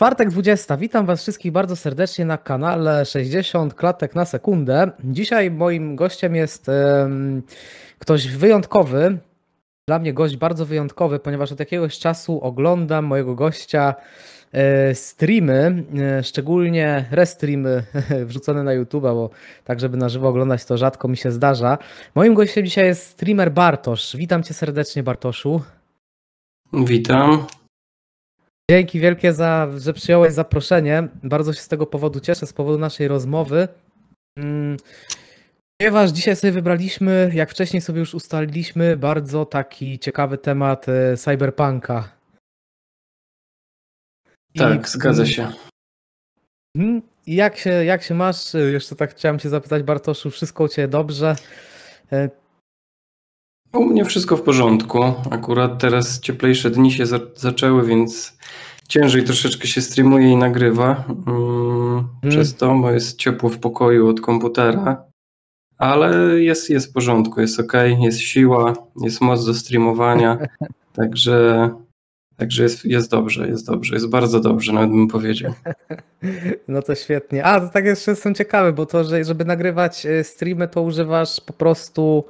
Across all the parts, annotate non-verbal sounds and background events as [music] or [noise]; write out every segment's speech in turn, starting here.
Czwartek 20. Witam Was wszystkich bardzo serdecznie na kanale 60 klatek na sekundę. Dzisiaj moim gościem jest ktoś wyjątkowy. Dla mnie gość bardzo wyjątkowy, ponieważ od jakiegoś czasu oglądam mojego gościa e, streamy, e, szczególnie restreamy [laughs] wrzucone na YouTube, bo tak, żeby na żywo oglądać, to rzadko mi się zdarza. Moim gościem dzisiaj jest streamer Bartosz. Witam Cię serdecznie, Bartoszu. Witam. Dzięki wielkie za, że przyjąłeś zaproszenie. Bardzo się z tego powodu cieszę, z powodu naszej rozmowy. Mm, Ponieważ dzisiaj sobie wybraliśmy, jak wcześniej sobie już ustaliliśmy, bardzo taki ciekawy temat e, cyberpunka. I- Tak, zgadza się. Mhm. I jak się, jak się masz? Jeszcze tak chciałem cię zapytać, Bartoszu, wszystko u ciebie dobrze? E, U mnie wszystko w porządku. Akurat teraz cieplejsze dni się za zaczęły, więc ciężej troszeczkę się streamuje i nagrywa. Mm, Przez to, bo jest ciepło w pokoju od komputera. Ale jest, jest w porządku, jest ok, jest siła, jest moc do streamowania. [laughs] Także, także jest, jest dobrze, jest dobrze, jest bardzo dobrze, nawet bym powiedział. [laughs] No to świetnie. A, to tak jeszcze jestem ciekawy, bo to, że żeby nagrywać e, streamy, to używasz po prostu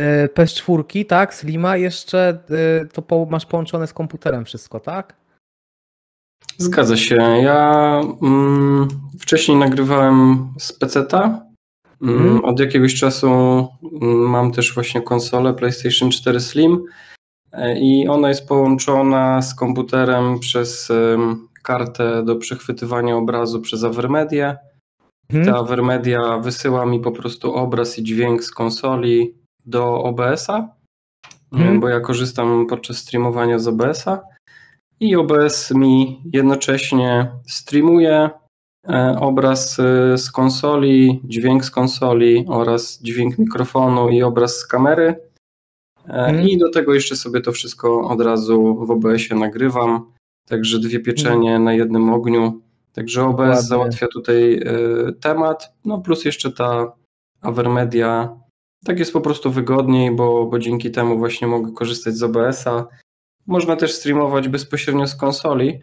e, PS4, tak? Slima, jeszcze e, to masz połączone z komputerem wszystko, tak? Zgadza się. Ja mm, wcześniej nagrywałem z PC-ta. Mm, Mhm. Od jakiegoś czasu mm, mam też właśnie konsolę PlayStation 4 Slim e, i ona jest połączona z komputerem przez em, kartę do przechwytywania obrazu przez Avermedia. Mhm. Ta Avermedia wysyła mi po prostu obraz i dźwięk z konsoli do OBS-a, Mhm. bo ja korzystam podczas streamowania z OBS-a i OBS mi jednocześnie streamuje e, obraz e, z konsoli, dźwięk z konsoli oraz dźwięk mikrofonu i obraz z kamery. E, Mhm. I do tego jeszcze sobie to wszystko od razu w OBS-ie nagrywam. Także dwie pieczenie na jednym ogniu. Także OBS Ładnie. załatwia tutaj temat, no plus jeszcze ta Avermedia. Tak jest po prostu wygodniej, bo, bo dzięki temu właśnie mogę korzystać z OBS-a. Można też streamować bezpośrednio z konsoli,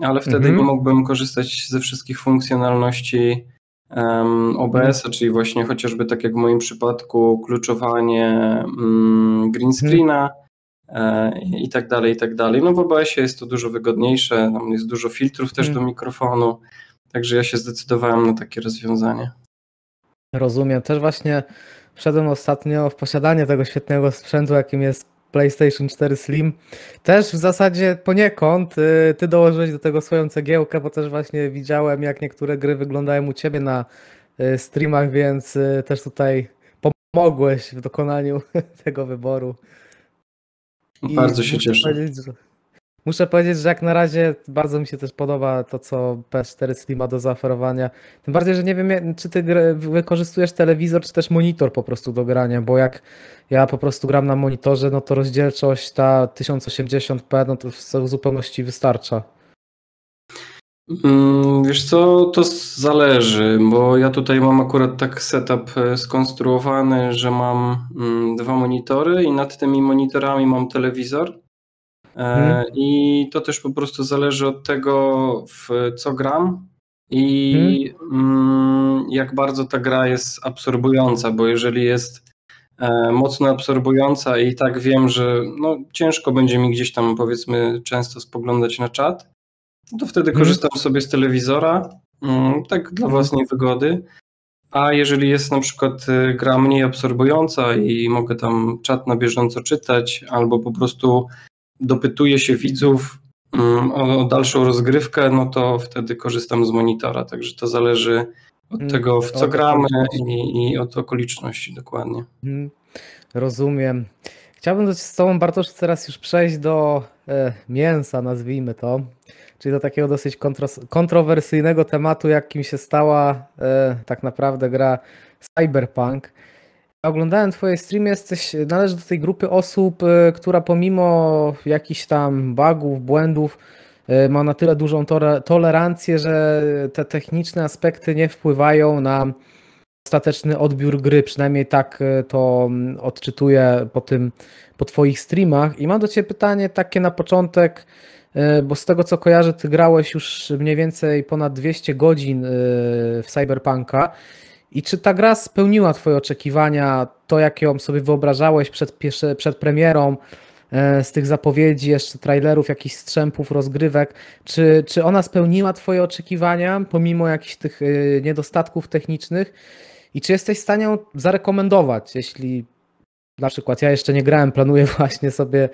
ale wtedy Mhm. nie mógłbym korzystać ze wszystkich funkcjonalności em, OBS-a, czyli właśnie chociażby tak jak w moim przypadku kluczowanie mm, green screena e, i tak dalej, i tak dalej. No w OBS-ie jest to dużo wygodniejsze, tam jest dużo filtrów też do Mhm. mikrofonu, także ja się zdecydowałem na takie rozwiązanie. Rozumiem. Też właśnie wszedłem ostatnio w posiadanie tego świetnego sprzętu, jakim jest PlayStation 4 Slim. Też w zasadzie poniekąd y, ty dołożyłeś do tego swoją cegiełkę, bo też właśnie widziałem, jak niektóre gry wyglądają u ciebie na y, streamach, więc y, też tutaj pomogłeś w dokonaniu [laughs] tego wyboru. I Bardzo się cieszę. że- Muszę powiedzieć, że jak na razie bardzo mi się też podoba to, co PS4 Slim ma do zaoferowania. Tym bardziej, że nie wiem, czy ty wykorzystujesz telewizor, czy też monitor po prostu do grania, bo jak ja po prostu gram na monitorze, no to rozdzielczość ta 1080p, no to w w zupełności wystarcza. Mm, Wiesz co, to zależy, bo ja tutaj mam akurat tak setup e, skonstruowany, że mam mm, dwa monitory i nad tymi monitorami mam telewizor. E, Mhm. I to też po prostu zależy od tego, w co gram i mm, jak bardzo ta gra jest absorbująca, bo jeżeli jest e, mocno absorbująca i tak wiem, że no, ciężko będzie mi gdzieś tam powiedzmy często spoglądać na czat, to wtedy Mhm. korzystam sobie z telewizora, mm, tak dla Mhm. własnej wygody. A jeżeli jest na przykład y, gra mniej absorbująca i mogę tam czat na bieżąco czytać, albo po prostu dopytuję się widzów mm, o, o dalszą rozgrywkę, no to wtedy korzystam z monitora. Także to zależy od Mm, tego, w co gramy i, i od okoliczności dokładnie. Mhm. Rozumiem. Chciałbym z Tobą, Bartosz, teraz już przejść do e, mięsa, nazwijmy to, czyli do takiego dosyć kontros- kontrowersyjnego tematu, jakim się stała e, tak naprawdę gra Cyberpunk. Oglądałem Twoje streamy, jesteś, należysz do tej grupy osób, e, która pomimo jakichś tam bugów, błędów, e, ma na tyle dużą tolerancję, że te techniczne aspekty nie wpływają na ostateczny odbiór gry, przynajmniej tak e, to mm, odczytuję po tym, po twoich streamach. I mam do ciebie pytanie takie na początek, bo z tego co kojarzę, ty grałeś już mniej więcej ponad 200 godzin w Cyberpunka. I czy ta gra spełniła Twoje oczekiwania, to jak ją sobie wyobrażałeś przed, przed premierą, e, z tych zapowiedzi, jeszcze trailerów, jakichś strzępów, rozgrywek, czy, czy ona spełniła Twoje oczekiwania, pomimo jakichś tych niedostatków technicznych? I czy jesteś w stanie ją zarekomendować, jeśli na przykład ja jeszcze nie grałem, planuję [laughs] właśnie sobie e,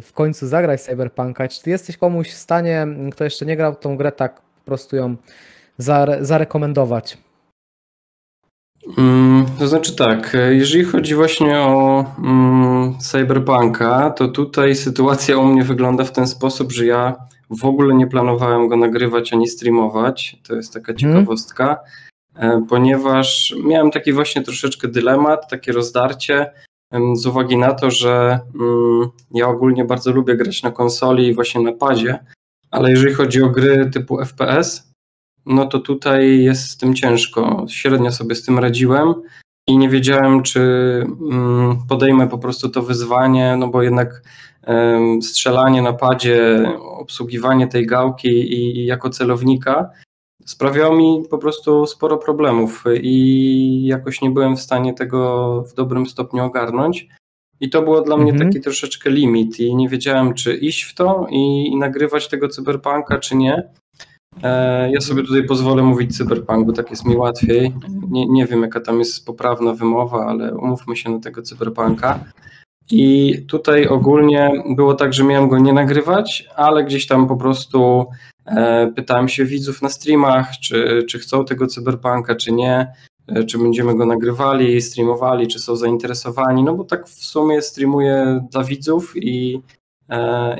w końcu zagrać Cyberpunka. Czy ty jesteś komuś w stanie, kto jeszcze nie grał tą grę, tak po prostu ją zare zarekomendować? Mm, to znaczy tak, jeżeli chodzi właśnie o mm, Cyberpunka, to tutaj sytuacja u mnie wygląda w ten sposób, że ja w ogóle nie planowałem go nagrywać ani streamować. To jest taka mhm. ciekawostka. E, ponieważ miałem taki właśnie troszeczkę dylemat, takie rozdarcie z uwagi na to, że mm, ja ogólnie bardzo lubię grać na konsoli i właśnie na padzie, ale jeżeli chodzi o gry typu FPS, no to tutaj jest z tym ciężko. Średnio sobie z tym radziłem i nie wiedziałem, czy mm, podejmę po prostu to wyzwanie, no bo jednak strzelanie na padzie, obsługiwanie tej gałki i jako celownika sprawiało mi po prostu sporo problemów i jakoś nie byłem w stanie tego w dobrym stopniu ogarnąć. I to było dla mnie mhm. taki troszeczkę limit i nie wiedziałem, czy iść w to i, i nagrywać tego cyberpunka, czy nie. E, ja sobie tutaj pozwolę mówić cyberpunk, bo tak jest mi łatwiej. Nie, nie wiem, jaka tam jest poprawna wymowa, ale umówmy się na tego cyberpunka. I tutaj ogólnie było tak, że miałem go nie nagrywać, ale gdzieś tam po prostu E, pytałem się widzów na streamach, czy, czy chcą tego cyberpunka, czy nie, e, czy będziemy go nagrywali, streamowali, czy są zainteresowani, no bo tak w sumie streamuję dla widzów i,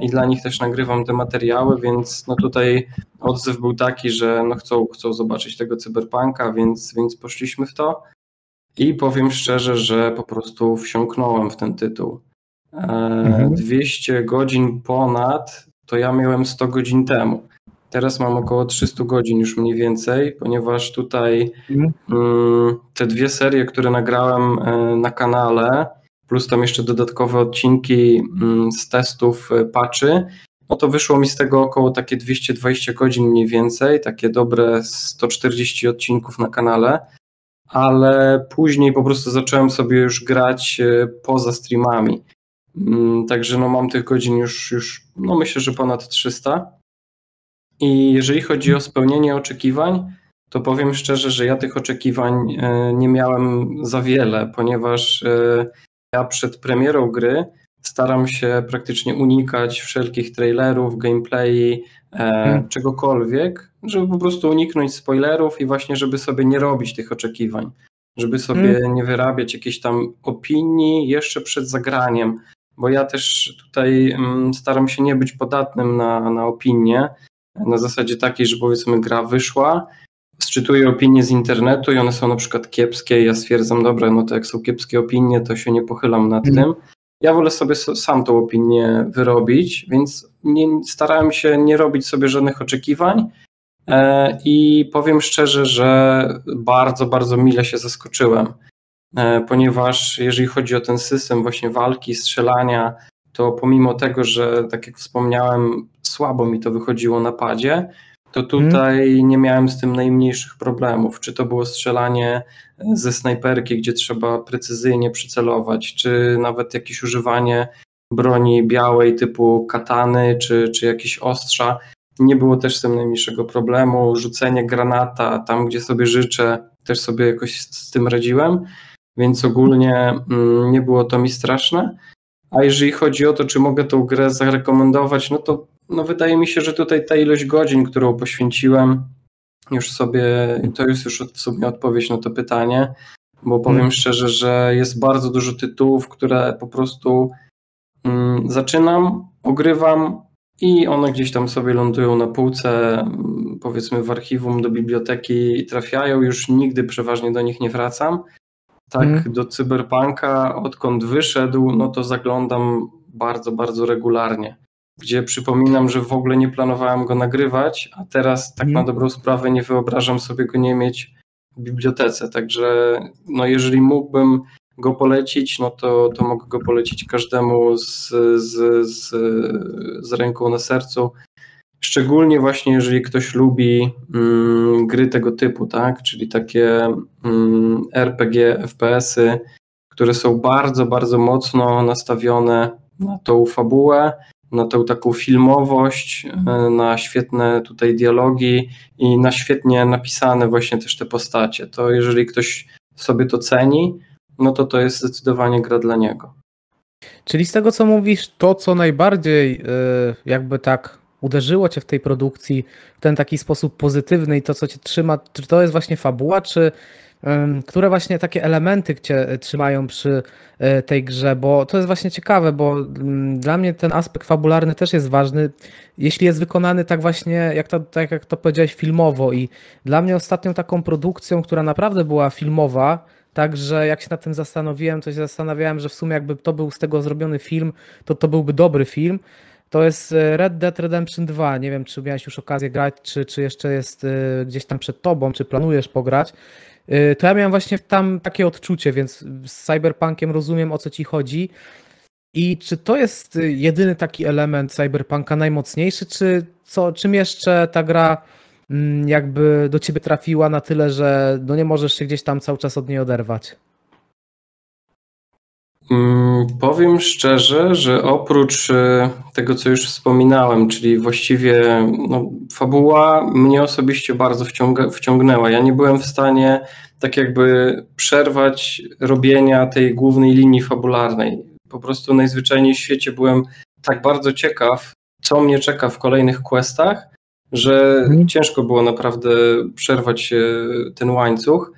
i dla nich też nagrywam te materiały, więc no tutaj odzew był taki, że no chcą, chcą zobaczyć tego cyberpunka, więc, więc poszliśmy w to. I powiem szczerze, że po prostu wsiąknąłem w ten tytuł. Mhm. 200 godzin ponad to ja miałem 100 godzin temu. Teraz mam około 300 godzin już mniej więcej, ponieważ tutaj mhm. mm, te dwie serie, które nagrałem e, na kanale, plus tam jeszcze dodatkowe odcinki mm, z testów e, patchy, no to wyszło mi z tego około takie 220 godzin mniej więcej, takie dobre 140 odcinków na kanale, ale później po prostu zacząłem sobie już grać e, poza streamami. Mm, także no mam tych godzin już, już no myślę, że ponad 300. I jeżeli chodzi o spełnienie oczekiwań, to powiem szczerze, że ja tych oczekiwań e, nie miałem za wiele, ponieważ ja przed premierą gry staram się praktycznie unikać wszelkich trailerów, gameplayi, hmm. czegokolwiek, żeby po prostu uniknąć spoilerów i właśnie, żeby sobie nie robić tych oczekiwań, żeby sobie hmm. nie wyrabiać jakiejś tam opinii jeszcze przed zagraniem, bo ja też tutaj mm, staram się nie być podatnym na, na opinie, na zasadzie takiej, że powiedzmy gra wyszła, sczytuję opinie z internetu i one są na przykład kiepskie ja stwierdzam, dobra, no to jak są kiepskie opinie, to się nie pochylam nad mm. tym. Ja wolę sobie sam tą opinię wyrobić, więc nie, starałem się nie robić sobie żadnych oczekiwań e, i powiem szczerze, że bardzo, bardzo mile się zaskoczyłem, e, ponieważ jeżeli chodzi o ten system właśnie walki, strzelania, to pomimo tego, że tak jak wspomniałem, słabo mi to wychodziło na padzie, to tutaj hmm. nie miałem z tym najmniejszych problemów. Czy to było strzelanie ze snajperki, gdzie trzeba precyzyjnie przycelować, czy nawet jakieś używanie broni białej typu katany, czy, czy jakieś ostrza. Nie było też z tym najmniejszego problemu. Rzucenie granata tam, gdzie sobie życzę, też sobie jakoś z tym radziłem, więc ogólnie mm, nie było to mi straszne. A jeżeli chodzi o to, czy mogę tą grę zarekomendować, no to no wydaje mi się, że tutaj ta ilość godzin, którą poświęciłem, już sobie, to jest już w sumie odpowiedź na to pytanie, bo powiem hmm. szczerze, że jest bardzo dużo tytułów, które po prostu mm, zaczynam, ogrywam i one gdzieś tam sobie lądują na półce, mm, powiedzmy w archiwum do biblioteki i trafiają, już nigdy przeważnie do nich nie wracam. Tak, hmm. do Cyberpunka, odkąd wyszedł, no to zaglądam bardzo, bardzo regularnie. Gdzie przypominam, że w ogóle nie planowałem go nagrywać, a teraz tak hmm. na dobrą sprawę nie wyobrażam sobie go nie mieć w bibliotece. Także no jeżeli mógłbym go polecić, no to, to mogę go polecić każdemu z, z, z, z ręką na sercu. Szczególnie właśnie, jeżeli ktoś lubi mm, gry tego typu, tak? Czyli takie mm, RPG, FPS-y, które są bardzo, bardzo mocno nastawione na tą fabułę, na tą taką filmowość, e, na świetne tutaj dialogi i na świetnie napisane właśnie też te postacie. To jeżeli ktoś sobie to ceni, no to to jest zdecydowanie gra dla niego. Czyli z tego co mówisz, to co najbardziej e, jakby tak uderzyło cię w tej produkcji w ten taki sposób pozytywny i to co cię trzyma, czy to jest właśnie fabuła, czy które właśnie takie elementy cię e, trzymają przy e, tej grze, bo to jest właśnie ciekawe, bo mm, dla mnie ten aspekt fabularny też jest ważny, jeśli jest wykonany tak właśnie, jak to, tak jak to powiedziałeś, filmowo i dla mnie ostatnią taką produkcją, która naprawdę była filmowa, Także jak się nad tym zastanowiłem, to się zastanawiałem, że w sumie jakby to był z tego zrobiony film, to to byłby dobry film. To jest e, Red Dead Redemption 2. Nie wiem, czy miałeś już okazję grać, czy, czy jeszcze jest gdzieś tam przed tobą, czy planujesz pograć. Y, to ja miałem właśnie tam takie odczucie, więc z Cyberpunkiem rozumiem o co ci chodzi. I czy to jest jedyny taki element Cyberpunka najmocniejszy, czy co, czym jeszcze ta gra mm, jakby do ciebie trafiła na tyle, że no nie możesz się gdzieś tam cały czas od niej oderwać? Mm, powiem szczerze, że oprócz e, tego, co już wspominałem, czyli właściwie no, fabuła mnie osobiście bardzo wciąga, wciągnęła. Ja nie byłem w stanie tak jakby przerwać robienia tej głównej linii fabularnej. Po prostu najzwyczajniej w świecie byłem tak bardzo ciekaw, co mnie czeka w kolejnych questach, że hmm. ciężko było naprawdę przerwać e, ten łańcuch.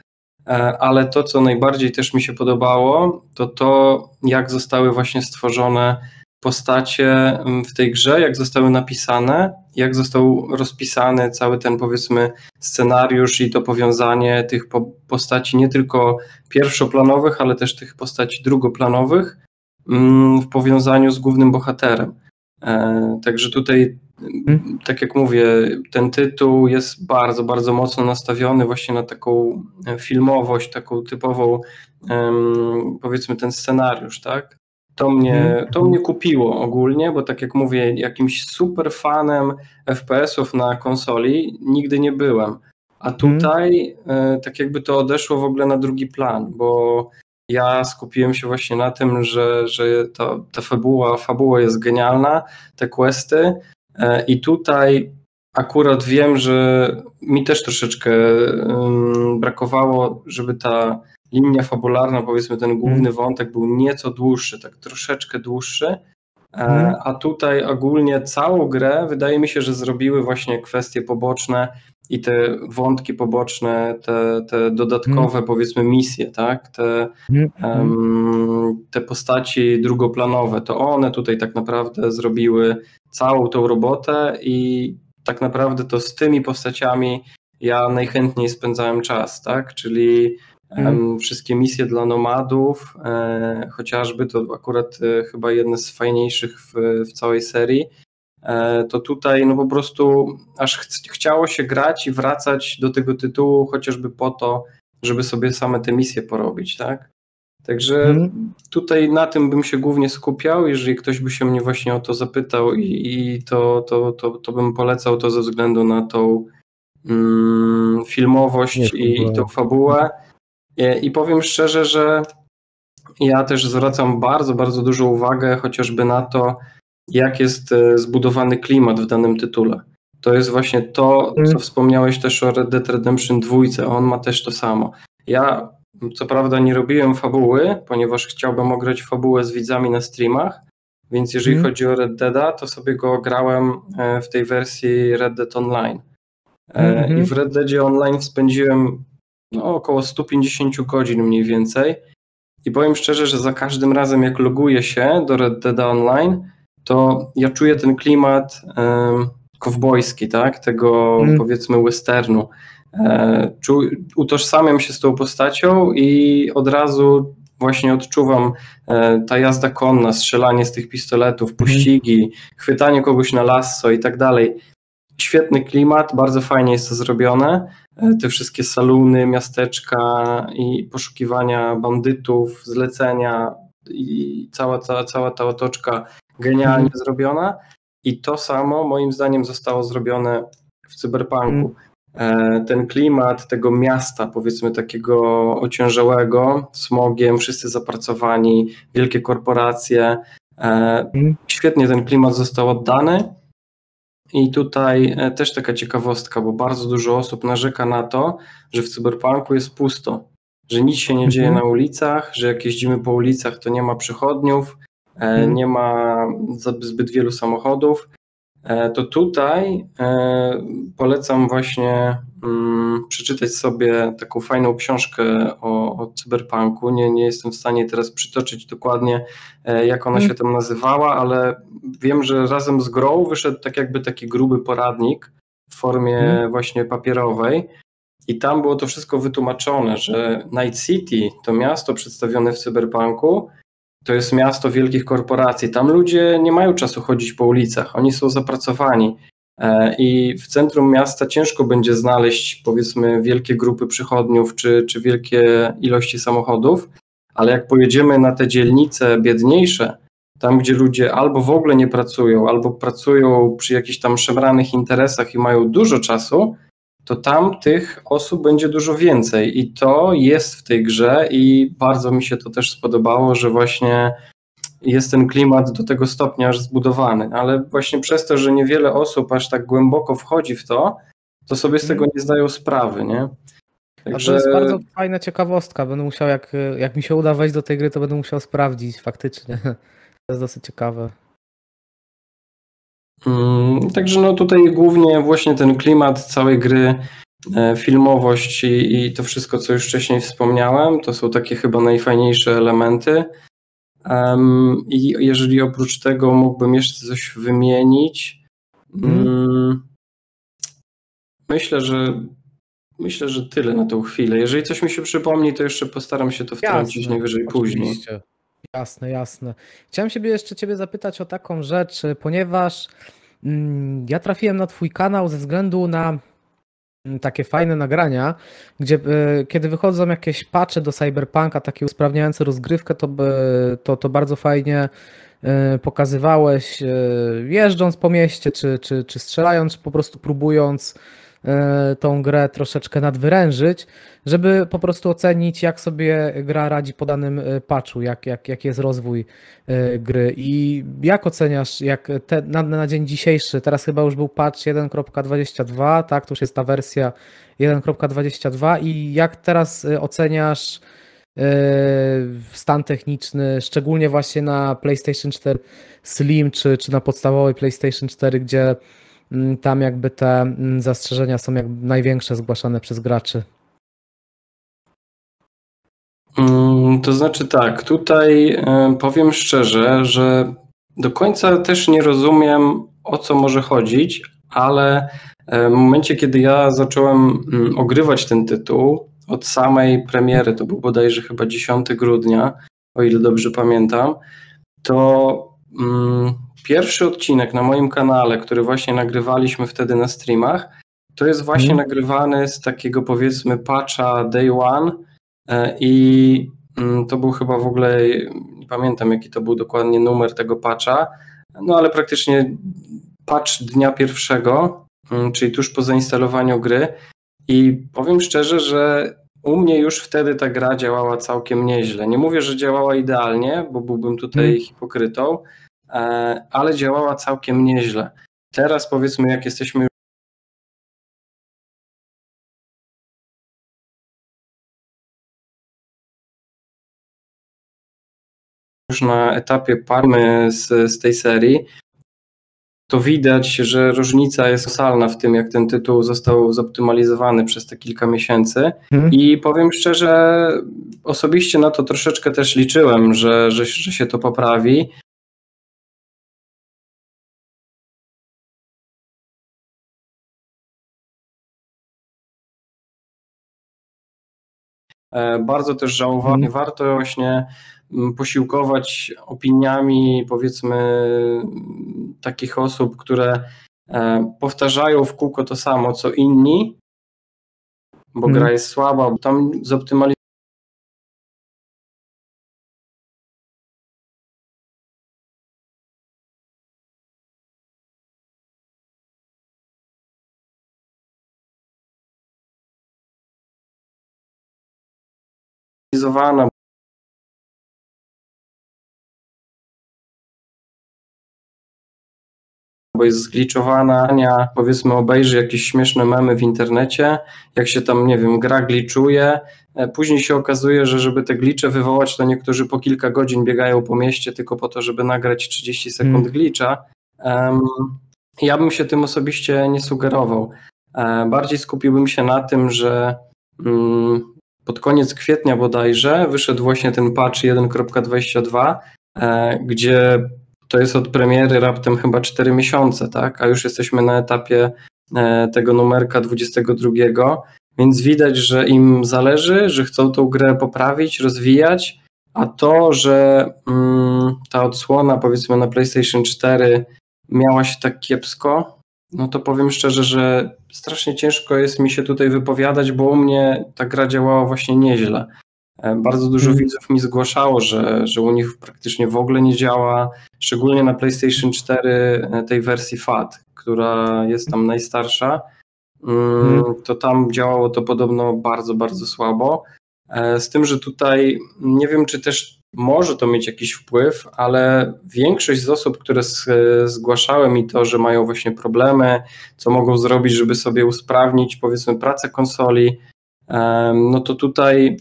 E, ale to, co najbardziej też mi się podobało, to to, jak zostały właśnie stworzone postacie mm, w tej grze, jak zostały napisane, jak został rozpisany cały ten powiedzmy scenariusz i to powiązanie tych postaci nie tylko pierwszoplanowych, ale też tych postaci drugoplanowych mm, w powiązaniu z głównym bohaterem. E, także tutaj? Tak jak mówię, ten tytuł jest bardzo, bardzo mocno nastawiony właśnie na taką e, filmowość, taką typową, powiedzmy, ten scenariusz, tak? To mnie, hmm. to mnie kupiło ogólnie, bo tak jak mówię, jakimś super fanem FPS-ów na konsoli nigdy nie byłem. A hmm. tutaj tak jakby to odeszło w ogóle na drugi plan, bo ja skupiłem się właśnie na tym, że, że ta, ta fabuła, fabuła jest genialna, te questy, E, I tutaj akurat wiem, że mi też troszeczkę brakowało, żeby ta linia fabularna, powiedzmy ten główny mm. wątek był nieco dłuższy, tak troszeczkę dłuższy. Mm. A tutaj ogólnie całą grę wydaje mi się, że zrobiły właśnie kwestie poboczne i te wątki poboczne, te, te dodatkowe mm. powiedzmy misje, tak? Te, um, te postaci drugoplanowe, to one tutaj tak naprawdę zrobiły całą tą robotę i tak naprawdę to z tymi postaciami ja najchętniej spędzałem czas, tak? Czyli mm. wszystkie misje dla nomadów, e, chociażby to akurat e, chyba jedne z fajniejszych w, w całej serii. E, to tutaj no po prostu aż ch chciało się grać i wracać do tego tytułu chociażby po to, żeby sobie same te misje porobić, tak? Także hmm. tutaj na tym bym się głównie skupiał. Jeżeli ktoś by się mnie właśnie o to zapytał, i, i to, to, to, to bym polecał to ze względu na tą mm, filmowość i, i tą fabułę. I, I powiem szczerze, że ja też zwracam bardzo, bardzo dużą uwagę chociażby na to, jak jest e, zbudowany klimat w danym tytule. To jest właśnie to, co hmm. wspomniałeś też o Red Dead Redemption 2. On ma też to samo. Ja co prawda nie robiłem fabuły, ponieważ chciałbym ograć fabułę z widzami na streamach, więc jeżeli mm. chodzi o Red Deada, to sobie go grałem e, w tej wersji Red Dead Online. Mm -hmm. I w Red Deadzie Online spędziłem no, około 150 godzin mniej więcej. I powiem szczerze, że za każdym razem jak loguję się do Red Dead Online, to ja czuję ten klimat um, kowbojski, tak? Tego mm. powiedzmy westernu. E, czu, utożsamiam się z tą postacią i od razu właśnie odczuwam e, ta jazda konna, strzelanie z tych pistoletów, mhm. pościgi, chwytanie kogoś na lasso i tak dalej. świetny klimat, bardzo fajnie jest to zrobione. E, te wszystkie saluny, miasteczka i poszukiwania bandytów, zlecenia i cała, cała, cała ta otoczka genialnie Mhm. zrobiona. I to samo moim zdaniem zostało zrobione w cyberpunku. E, Ten klimat tego miasta, powiedzmy takiego ociężałego, smogiem, wszyscy zapracowani, wielkie korporacje. e, Mhm. Świetnie ten klimat został oddany. I tutaj e, też taka ciekawostka, bo bardzo dużo osób narzeka na to, że w cyberpunku jest pusto, że nic się nie dzieje Mhm. na ulicach, że jak jeździmy po ulicach, to nie ma przychodniów, Mhm. nie ma zbyt wielu samochodów. E, To tutaj e, polecam właśnie mm, przeczytać sobie taką fajną książkę o, o cyberpunku. Nie, nie jestem w stanie teraz przytoczyć dokładnie, e, jak ona Mhm. się tam nazywała, ale wiem, że razem z grą wyszedł tak jakby taki gruby poradnik w formie Mhm. właśnie papierowej. I tam było to wszystko wytłumaczone, że Night City, to miasto przedstawione w cyberpunku, to jest miasto wielkich korporacji. Tam ludzie nie mają czasu chodzić po ulicach, oni są zapracowani. E, I w centrum miasta ciężko będzie znaleźć, powiedzmy, wielkie grupy przychodniów czy, czy wielkie ilości samochodów, ale jak pojedziemy na te dzielnice biedniejsze, tam gdzie ludzie albo w ogóle nie pracują, albo pracują przy jakichś tam szemranych interesach i mają dużo czasu, to tam tych osób będzie dużo więcej. I to jest w tej grze, i bardzo mi się to też spodobało, że właśnie jest ten klimat do tego stopnia aż zbudowany. Ale właśnie przez to, że niewiele osób aż tak głęboko wchodzi w to, to sobie z tego nie zdają sprawy, nie? A to jest bardzo fajna ciekawostka. Będę musiał, jak, jak mi się uda wejść do tej gry, to będę musiał sprawdzić faktycznie. [laughs] To jest dosyć ciekawe. Mm, Także no tutaj głównie właśnie ten klimat całej gry, e, filmowość i, i to wszystko, co już wcześniej wspomniałem, to są takie chyba najfajniejsze elementy. Em, I jeżeli oprócz tego mógłbym jeszcze coś wymienić, mm, myślę, że myślę, że tyle na tą chwilę. Jeżeli coś mi się przypomni, to jeszcze postaram się to wtrącić Jasne, najwyżej później. Jasne, jasne. Chciałem się jeszcze ciebie zapytać o taką rzecz, ponieważ mm, ja trafiłem na twój kanał ze względu na mm, takie fajne nagrania, gdzie e, kiedy wychodzą jakieś patche do Cyberpunka, takie usprawniające rozgrywkę, to, to, to bardzo fajnie e, pokazywałeś, jeżdżąc po mieście, czy, czy, czy strzelając, czy po prostu próbując tą grę troszeczkę nadwyrężyć, żeby po prostu ocenić, jak sobie gra radzi po danym e, patchu, jak, jak, jaki jest rozwój e, gry. I jak oceniasz, jak te, na, na dzień dzisiejszy, teraz chyba już był patch 1.22, tak, to już jest ta wersja 1.22 i jak teraz e, oceniasz e, stan techniczny, szczególnie właśnie na PlayStation 4 Slim, czy, czy na podstawowej PlayStation 4, gdzie tam jakby te mm, zastrzeżenia są jak największe zgłaszane przez graczy. Mm, To znaczy tak, tutaj powiem szczerze, że do końca też nie rozumiem o co może chodzić, ale w momencie, kiedy ja zacząłem mm, ogrywać ten tytuł, od samej premiery, to był bodajże chyba 10 grudnia, o ile dobrze pamiętam, to mm, pierwszy odcinek na moim kanale, który właśnie nagrywaliśmy wtedy na streamach, to jest właśnie Mhm. nagrywany z takiego powiedzmy patcha day one, E, I mm, to był chyba w ogóle, nie pamiętam jaki to był dokładnie numer tego patcha, no ale praktycznie patch dnia pierwszego, mm, czyli tuż po zainstalowaniu gry. I powiem szczerze, że u mnie już wtedy ta gra działała całkiem nieźle. Nie mówię, że działała idealnie, bo byłbym tutaj Mm. hipokrytą, ale działała całkiem nieźle. Teraz powiedzmy, jak jesteśmy już na etapie parmy z, z tej serii, to widać, że różnica jest kolosalna w tym, jak ten tytuł został zoptymalizowany przez te kilka miesięcy. Mhm. I powiem szczerze, osobiście na to troszeczkę też liczyłem, że, że, że się to poprawi. Bardzo też żałowałem, Mhm. warto właśnie mm, posiłkować opiniami, powiedzmy, takich osób, które e, powtarzają w kółko to samo, co inni, bo Mhm. gra jest słaba, bo tam zoptymalizowana bo jest zgliczowana, Ania, powiedzmy obejrzy jakieś śmieszne memy w internecie, jak się tam, nie wiem, gra gliczuje, e, później się okazuje, że żeby te glicze wywołać, to niektórzy po kilka godzin biegają po mieście tylko po to, żeby nagrać 30 sekund Mm. glicza. Em, ja bym się tym osobiście nie sugerował. E, Bardziej skupiłbym się na tym, że mm, pod koniec kwietnia bodajże wyszedł właśnie ten patch 1.22, e, gdzie to jest od premiery raptem chyba 4 miesiące, tak? A już jesteśmy na etapie e, tego numerka 22, więc widać, że im zależy, że chcą tą grę poprawić, rozwijać, a to, że mm, ta odsłona powiedzmy na PlayStation 4 miała się tak kiepsko, no to powiem szczerze, że strasznie ciężko jest mi się tutaj wypowiadać, bo u mnie ta gra działała właśnie nieźle. E, Bardzo dużo Mhm. widzów mi zgłaszało, że, że u nich praktycznie w ogóle nie działa, szczególnie na PlayStation 4 e, tej wersji FAT, która jest tam najstarsza. Mm, Mhm. To tam działało to podobno bardzo, bardzo słabo. E, Z tym, że tutaj nie wiem, czy też może to mieć jakiś wpływ, ale większość z osób, które zgłaszały mi to, że mają właśnie problemy, co mogą zrobić, żeby sobie usprawnić powiedzmy pracę konsoli, em, no to tutaj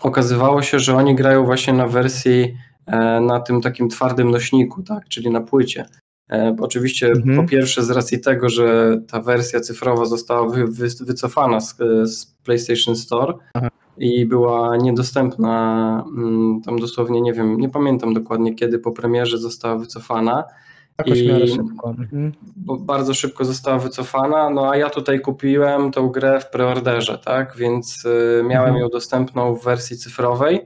okazywało się, że oni grają właśnie na wersji e, na tym takim twardym nośniku, tak, czyli na płycie. E, Oczywiście Mhm. po pierwsze z racji tego, że ta wersja cyfrowa została wy, wy, wycofana z, z PlayStation Store Aha. I była niedostępna mm, tam dosłownie, nie wiem, nie pamiętam dokładnie kiedy po premierze została wycofana, Jakoś I- szybko. Mhm. bardzo szybko została wycofana, no a ja tutaj kupiłem tą grę w preorderze, tak, więc y, miałem Mhm. ją dostępną w wersji cyfrowej,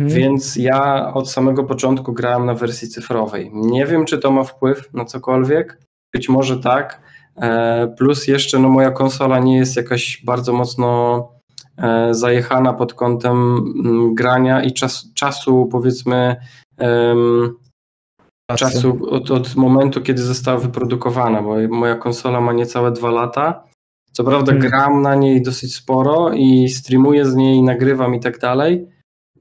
Mhm. więc ja od samego początku grałem na wersji cyfrowej. Nie wiem, czy to ma wpływ na cokolwiek. Być może tak. E, Plus jeszcze no, moja konsola nie jest jakaś bardzo mocno zajechana pod kątem mm, grania i czas, czasu, powiedzmy, em, czasu od, od momentu, kiedy została wyprodukowana, bo moja konsola ma niecałe dwa lata. Co prawda Hmm. gram na niej dosyć sporo i streamuję z niej, nagrywam i tak dalej,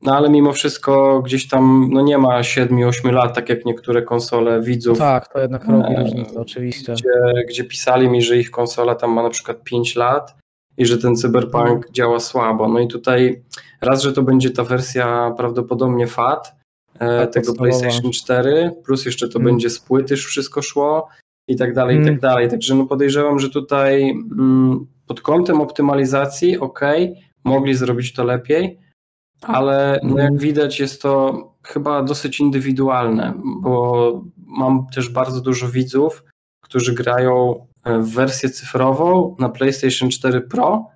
no ale mimo wszystko gdzieś tam no nie ma 7-8 lat, tak jak niektóre konsole widzów, Tak, to jednak robi E, różnicę, oczywiście. gdzie, gdzie pisali mi, że ich konsola tam ma na przykład 5 lat i że ten cyberpunk Hmm. działa słabo. No i tutaj raz, że to będzie ta wersja prawdopodobnie FAT e, Tak, tego. PlayStation 4, plus jeszcze to Hmm. będzie z płyty już wszystko szło i tak dalej, i Hmm. tak dalej. Także no podejrzewam, że tutaj mm, pod kątem optymalizacji ok, mogli zrobić to lepiej, ale no Mhm. jak widać jest to chyba dosyć indywidualne, bo mam też bardzo dużo widzów, którzy grają wersję cyfrową na PlayStation 4 Pro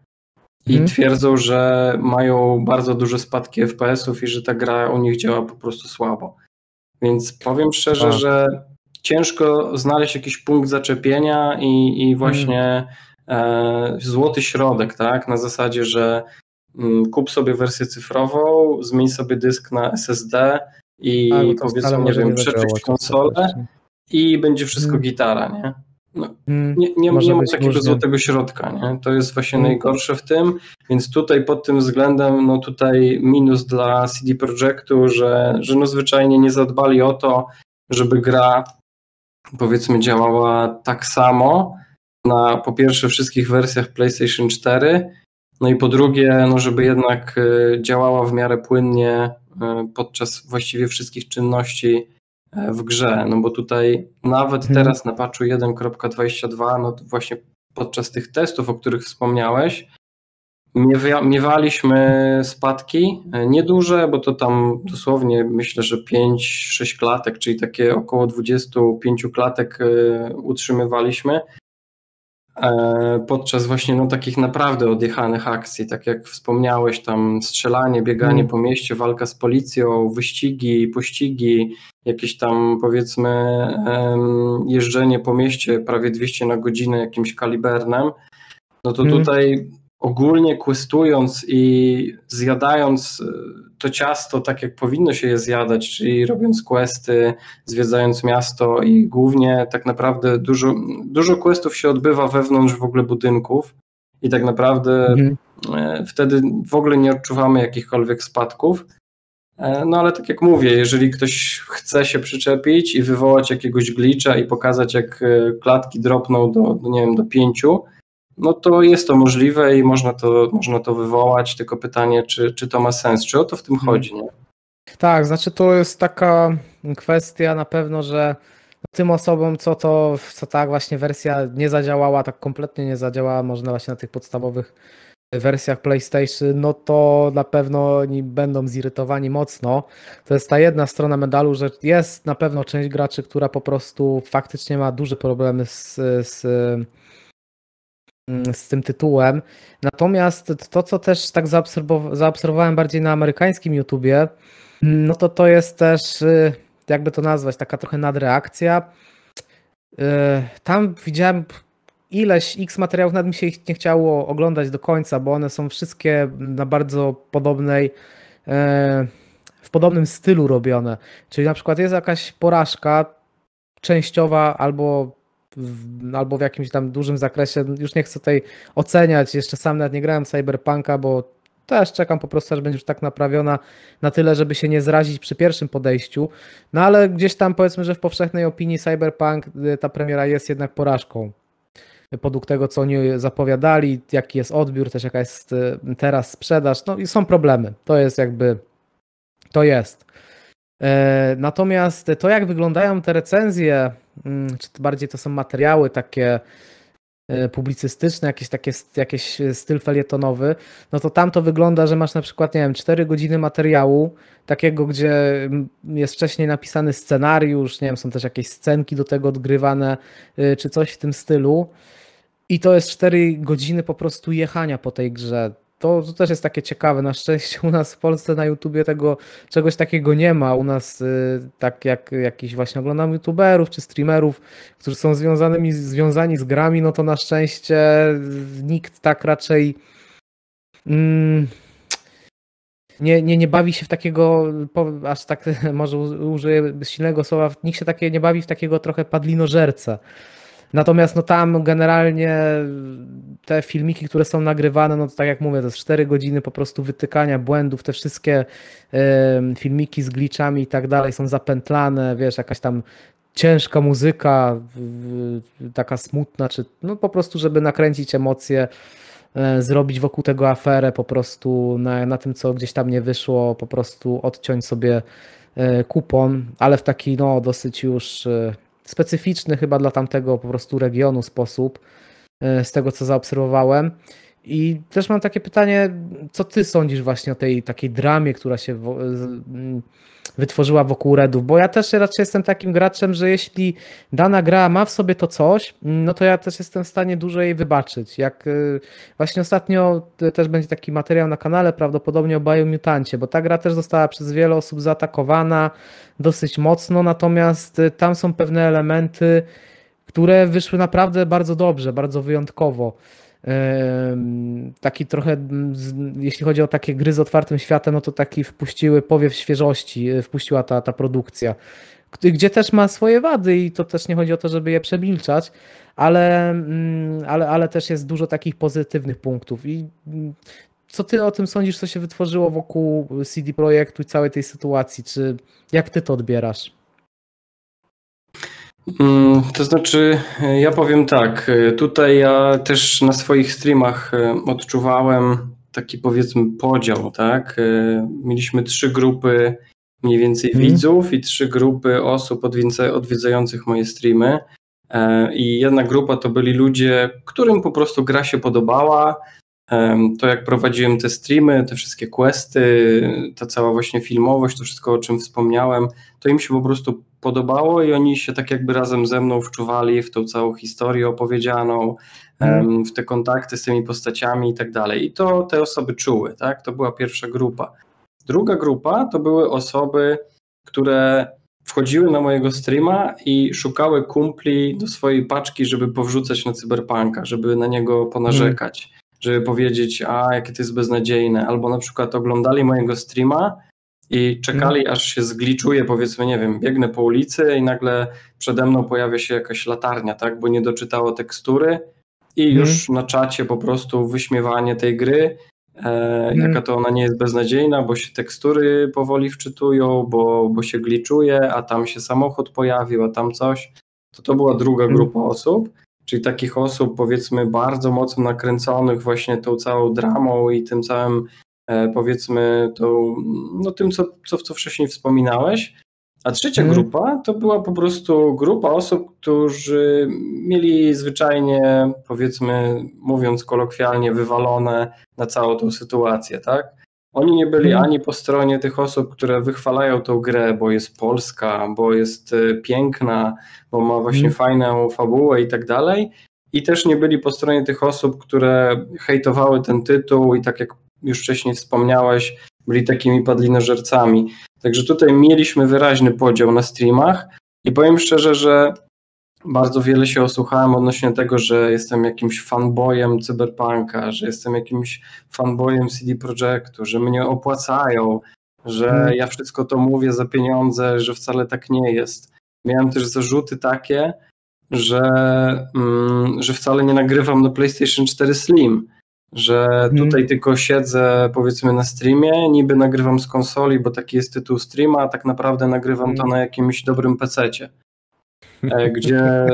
i Mhm. twierdzą, że mają bardzo duże spadki FPS-ów i że ta gra u nich działa po prostu słabo. Więc powiem szczerze, Tak. że ciężko znaleźć jakiś punkt zaczepienia i, i właśnie e, złoty środek, tak? Na zasadzie, że mm, kup sobie wersję cyfrową, zmień sobie dysk na SSD i Tak, to wcale powiedzmy, nie wiem, przeczyść konsolę i będzie wszystko Mm. gitara, nie? Mm. Nie, nie, Może nie ma takiego różnie. złotego środka, nie? To jest właśnie Mm. najgorsze w tym, więc tutaj pod tym względem, no tutaj minus dla CD Projektu, że, że no zwyczajnie nie zadbali o to, żeby gra powiedzmy działała tak samo na po pierwsze wszystkich wersjach PlayStation 4, no i po drugie, no żeby jednak y, działała w miarę płynnie y, podczas właściwie wszystkich czynności w grze, no bo tutaj nawet Mhm. teraz na patchu 1.22, no to właśnie podczas tych testów, o których wspomniałeś, miewa- miewaliśmy spadki, e, nieduże, bo to tam dosłownie myślę, że 5-6 klatek, czyli takie około 25 klatek e, utrzymywaliśmy, e, podczas właśnie no, takich naprawdę odjechanych akcji, tak jak wspomniałeś, tam strzelanie, bieganie Mm. po mieście, walka z policją, wyścigi, pościgi, jakieś tam powiedzmy jeżdżenie po mieście prawie 200 na godzinę jakimś kalibernem, no to Mm. tutaj ogólnie questując i zjadając e, to ciasto tak jak powinno się je zjadać, czyli robiąc questy, zwiedzając miasto i głównie tak naprawdę dużo, dużo questów się odbywa wewnątrz w ogóle budynków i tak naprawdę Mhm. e, wtedy w ogóle nie odczuwamy jakichkolwiek spadków. E, No ale tak jak mówię, jeżeli ktoś chce się przyczepić i wywołać jakiegoś glitcha i pokazać jak e, klatki dropną do, do nie wiem, do pięciu, no to jest to możliwe i można to, można to wywołać, tylko pytanie, czy, czy to ma sens, czy o to w tym chodzi, nie? Tak, znaczy to jest taka kwestia na pewno, że tym osobom, co to, co tak właśnie wersja nie zadziałała, tak kompletnie nie zadziałała, można właśnie na tych podstawowych wersjach PlayStation, no to na pewno oni będą zirytowani mocno. To jest ta jedna strona medalu, że jest na pewno część graczy, która po prostu faktycznie ma duże problemy z, z, z tym tytułem. Natomiast to, co też tak zaobserwow- zaobserwowałem bardziej na amerykańskim YouTubie, no to to jest też, y, jakby to nazwać, taka trochę nadreakcja. Y, Tam widziałem ileś x materiałów, nawet mi się ich nie chciało oglądać do końca, bo one są wszystkie na bardzo podobnej, e, w podobnym stylu robione. Czyli na przykład jest jakaś porażka częściowa albo w, albo w jakimś tam dużym zakresie. Już nie chcę tutaj oceniać, jeszcze sam nawet nie grałem Cyberpunka, bo też czekam po prostu, aż będzie już tak naprawiona na tyle, żeby się nie zrazić przy pierwszym podejściu. No ale gdzieś tam powiedzmy, że w powszechnej opinii Cyberpunk y, ta premiera jest jednak porażką. Podług tego, co oni zapowiadali, jaki jest odbiór, też jaka jest y, teraz sprzedaż. No i są problemy. To jest jakby. To jest. E, Natomiast to, jak wyglądają te recenzje, mm, czy bardziej to są materiały takie e, publicystyczne, jakieś takie jakieś styl felietonowy, no to tam to wygląda, że masz na przykład, nie wiem, 4 godziny materiału, takiego, gdzie jest wcześniej napisany scenariusz, nie wiem, są też jakieś scenki do tego odgrywane, y, czy coś w tym stylu. I to jest 4 godziny po prostu jechania po tej grze. To, to też jest takie ciekawe. Na szczęście u nas w Polsce na YouTubie tego czegoś takiego nie ma. U nas y, tak jak jakiś właśnie oglądam YouTuberów czy streamerów, którzy są związanymi, związani z grami, no to na szczęście nikt tak raczej mm, nie, nie, nie bawi się w takiego, aż tak [laughs] może użyję silnego słowa, nikt się takie nie bawi w takiego trochę padlinożercę. Natomiast no tam generalnie te filmiki, które są nagrywane, no to tak jak mówię, to jest 4 godziny po prostu wytykania błędów, te wszystkie em, filmiki z glitchami i tak dalej są zapętlane, wiesz, jakaś tam ciężka muzyka, w- taka smutna, czy no po prostu, żeby nakręcić emocje, e, zrobić wokół tego aferę, po prostu na, na tym, co gdzieś tam nie wyszło, po prostu odciąć sobie e, kupon, ale w taki no dosyć już e, specyficzny chyba dla tamtego po prostu regionu sposób, e, z tego co zaobserwowałem. I też mam takie pytanie, co ty sądzisz właśnie o tej takiej dramie, która się wytworzyła wokół Redów? Bo ja też raczej jestem takim graczem, że jeśli dana gra ma w sobie to coś, no to ja też jestem w stanie dużo jej wybaczyć. Jak y, właśnie ostatnio y, też będzie taki materiał na kanale, prawdopodobnie o Biomutancie, bo ta gra też została przez wiele osób zaatakowana dosyć mocno, natomiast y, tam są pewne elementy, które wyszły naprawdę bardzo dobrze, bardzo wyjątkowo. Taki trochę, jeśli chodzi o takie gry z otwartym światem, no to taki wpuściły powiew świeżości, y, wpuściła ta, ta produkcja, gdzie też ma swoje wady i to też nie chodzi o to, żeby je przemilczać, ale, mm, ale, ale też jest dużo takich pozytywnych punktów. I mm, co ty o tym sądzisz, co się wytworzyło wokół CD Projektu i całej tej sytuacji? Czy jak ty to odbierasz? Mm, To znaczy, e, ja powiem tak, e, tutaj ja też na swoich streamach e, odczuwałem taki powiedzmy podział, tak? Mieliśmy trzy grupy mniej więcej Mhm. widzów i trzy grupy osób odwiedza- odwiedzających moje streamy. I jedna grupa to byli ludzie, którym po prostu gra się podobała, to jak prowadziłem te streamy, te wszystkie questy, ta cała właśnie filmowość, to wszystko o czym wspomniałem, to im się po prostu podobało i oni się tak jakby razem ze mną wczuwali w tą całą historię opowiedzianą, mm. w te kontakty z tymi postaciami i tak dalej. I to te osoby czuły, tak? To była pierwsza grupa. Druga grupa to były osoby, które wchodziły na mojego streama i szukały kumpli do swojej paczki, żeby powrzucać na cyberpunka, żeby na niego ponarzekać, mm. żeby powiedzieć, a jakie to jest beznadziejne, albo na przykład oglądali mojego streama i czekali, mm. aż się zgliczuje, powiedzmy, nie wiem, biegnę po ulicy i nagle przede mną pojawia się jakaś latarnia, tak, bo nie doczytało tekstury i mm. już na czacie po prostu wyśmiewanie tej gry E, jaka to ona nie jest beznadziejna, bo się tekstury powoli wczytują, bo, bo się gliczuje, a tam się samochód pojawił, a tam coś. To to była druga mhm. grupa osób, czyli takich osób powiedzmy bardzo mocno nakręconych właśnie tą całą dramą i tym całym powiedzmy tą, no tym, co, co, co wcześniej wspominałeś, a trzecia hmm. grupa to była po prostu grupa osób, którzy mieli zwyczajnie, powiedzmy, mówiąc kolokwialnie, wywalone na całą tą sytuację, tak? Oni nie byli hmm. ani po stronie tych osób, które wychwalają tą grę, bo jest polska, bo jest e, piękna, bo ma właśnie hmm. fajną fabułę i tak dalej. I też nie byli po stronie tych osób, które hejtowały ten tytuł i tak jak już wcześniej wspomniałeś, byli takimi padlinożercami. Także tutaj mieliśmy wyraźny podział na streamach i powiem szczerze, że bardzo wiele się osłuchałem odnośnie tego, że jestem jakimś fanboyem Cyberpunka, że jestem jakimś fanboyem CD Projektu, że mnie opłacają, że hmm. ja wszystko to mówię za pieniądze, że wcale tak nie jest. Miałem też zarzuty takie, że, mm, że wcale nie nagrywam na PlayStation 4 Slim, że mhm. tutaj tylko siedzę powiedzmy na streamie, niby nagrywam z konsoli, bo taki jest tytuł streama, a tak naprawdę nagrywam to mhm. na jakimś dobrym pececie. E, [laughs] gdzie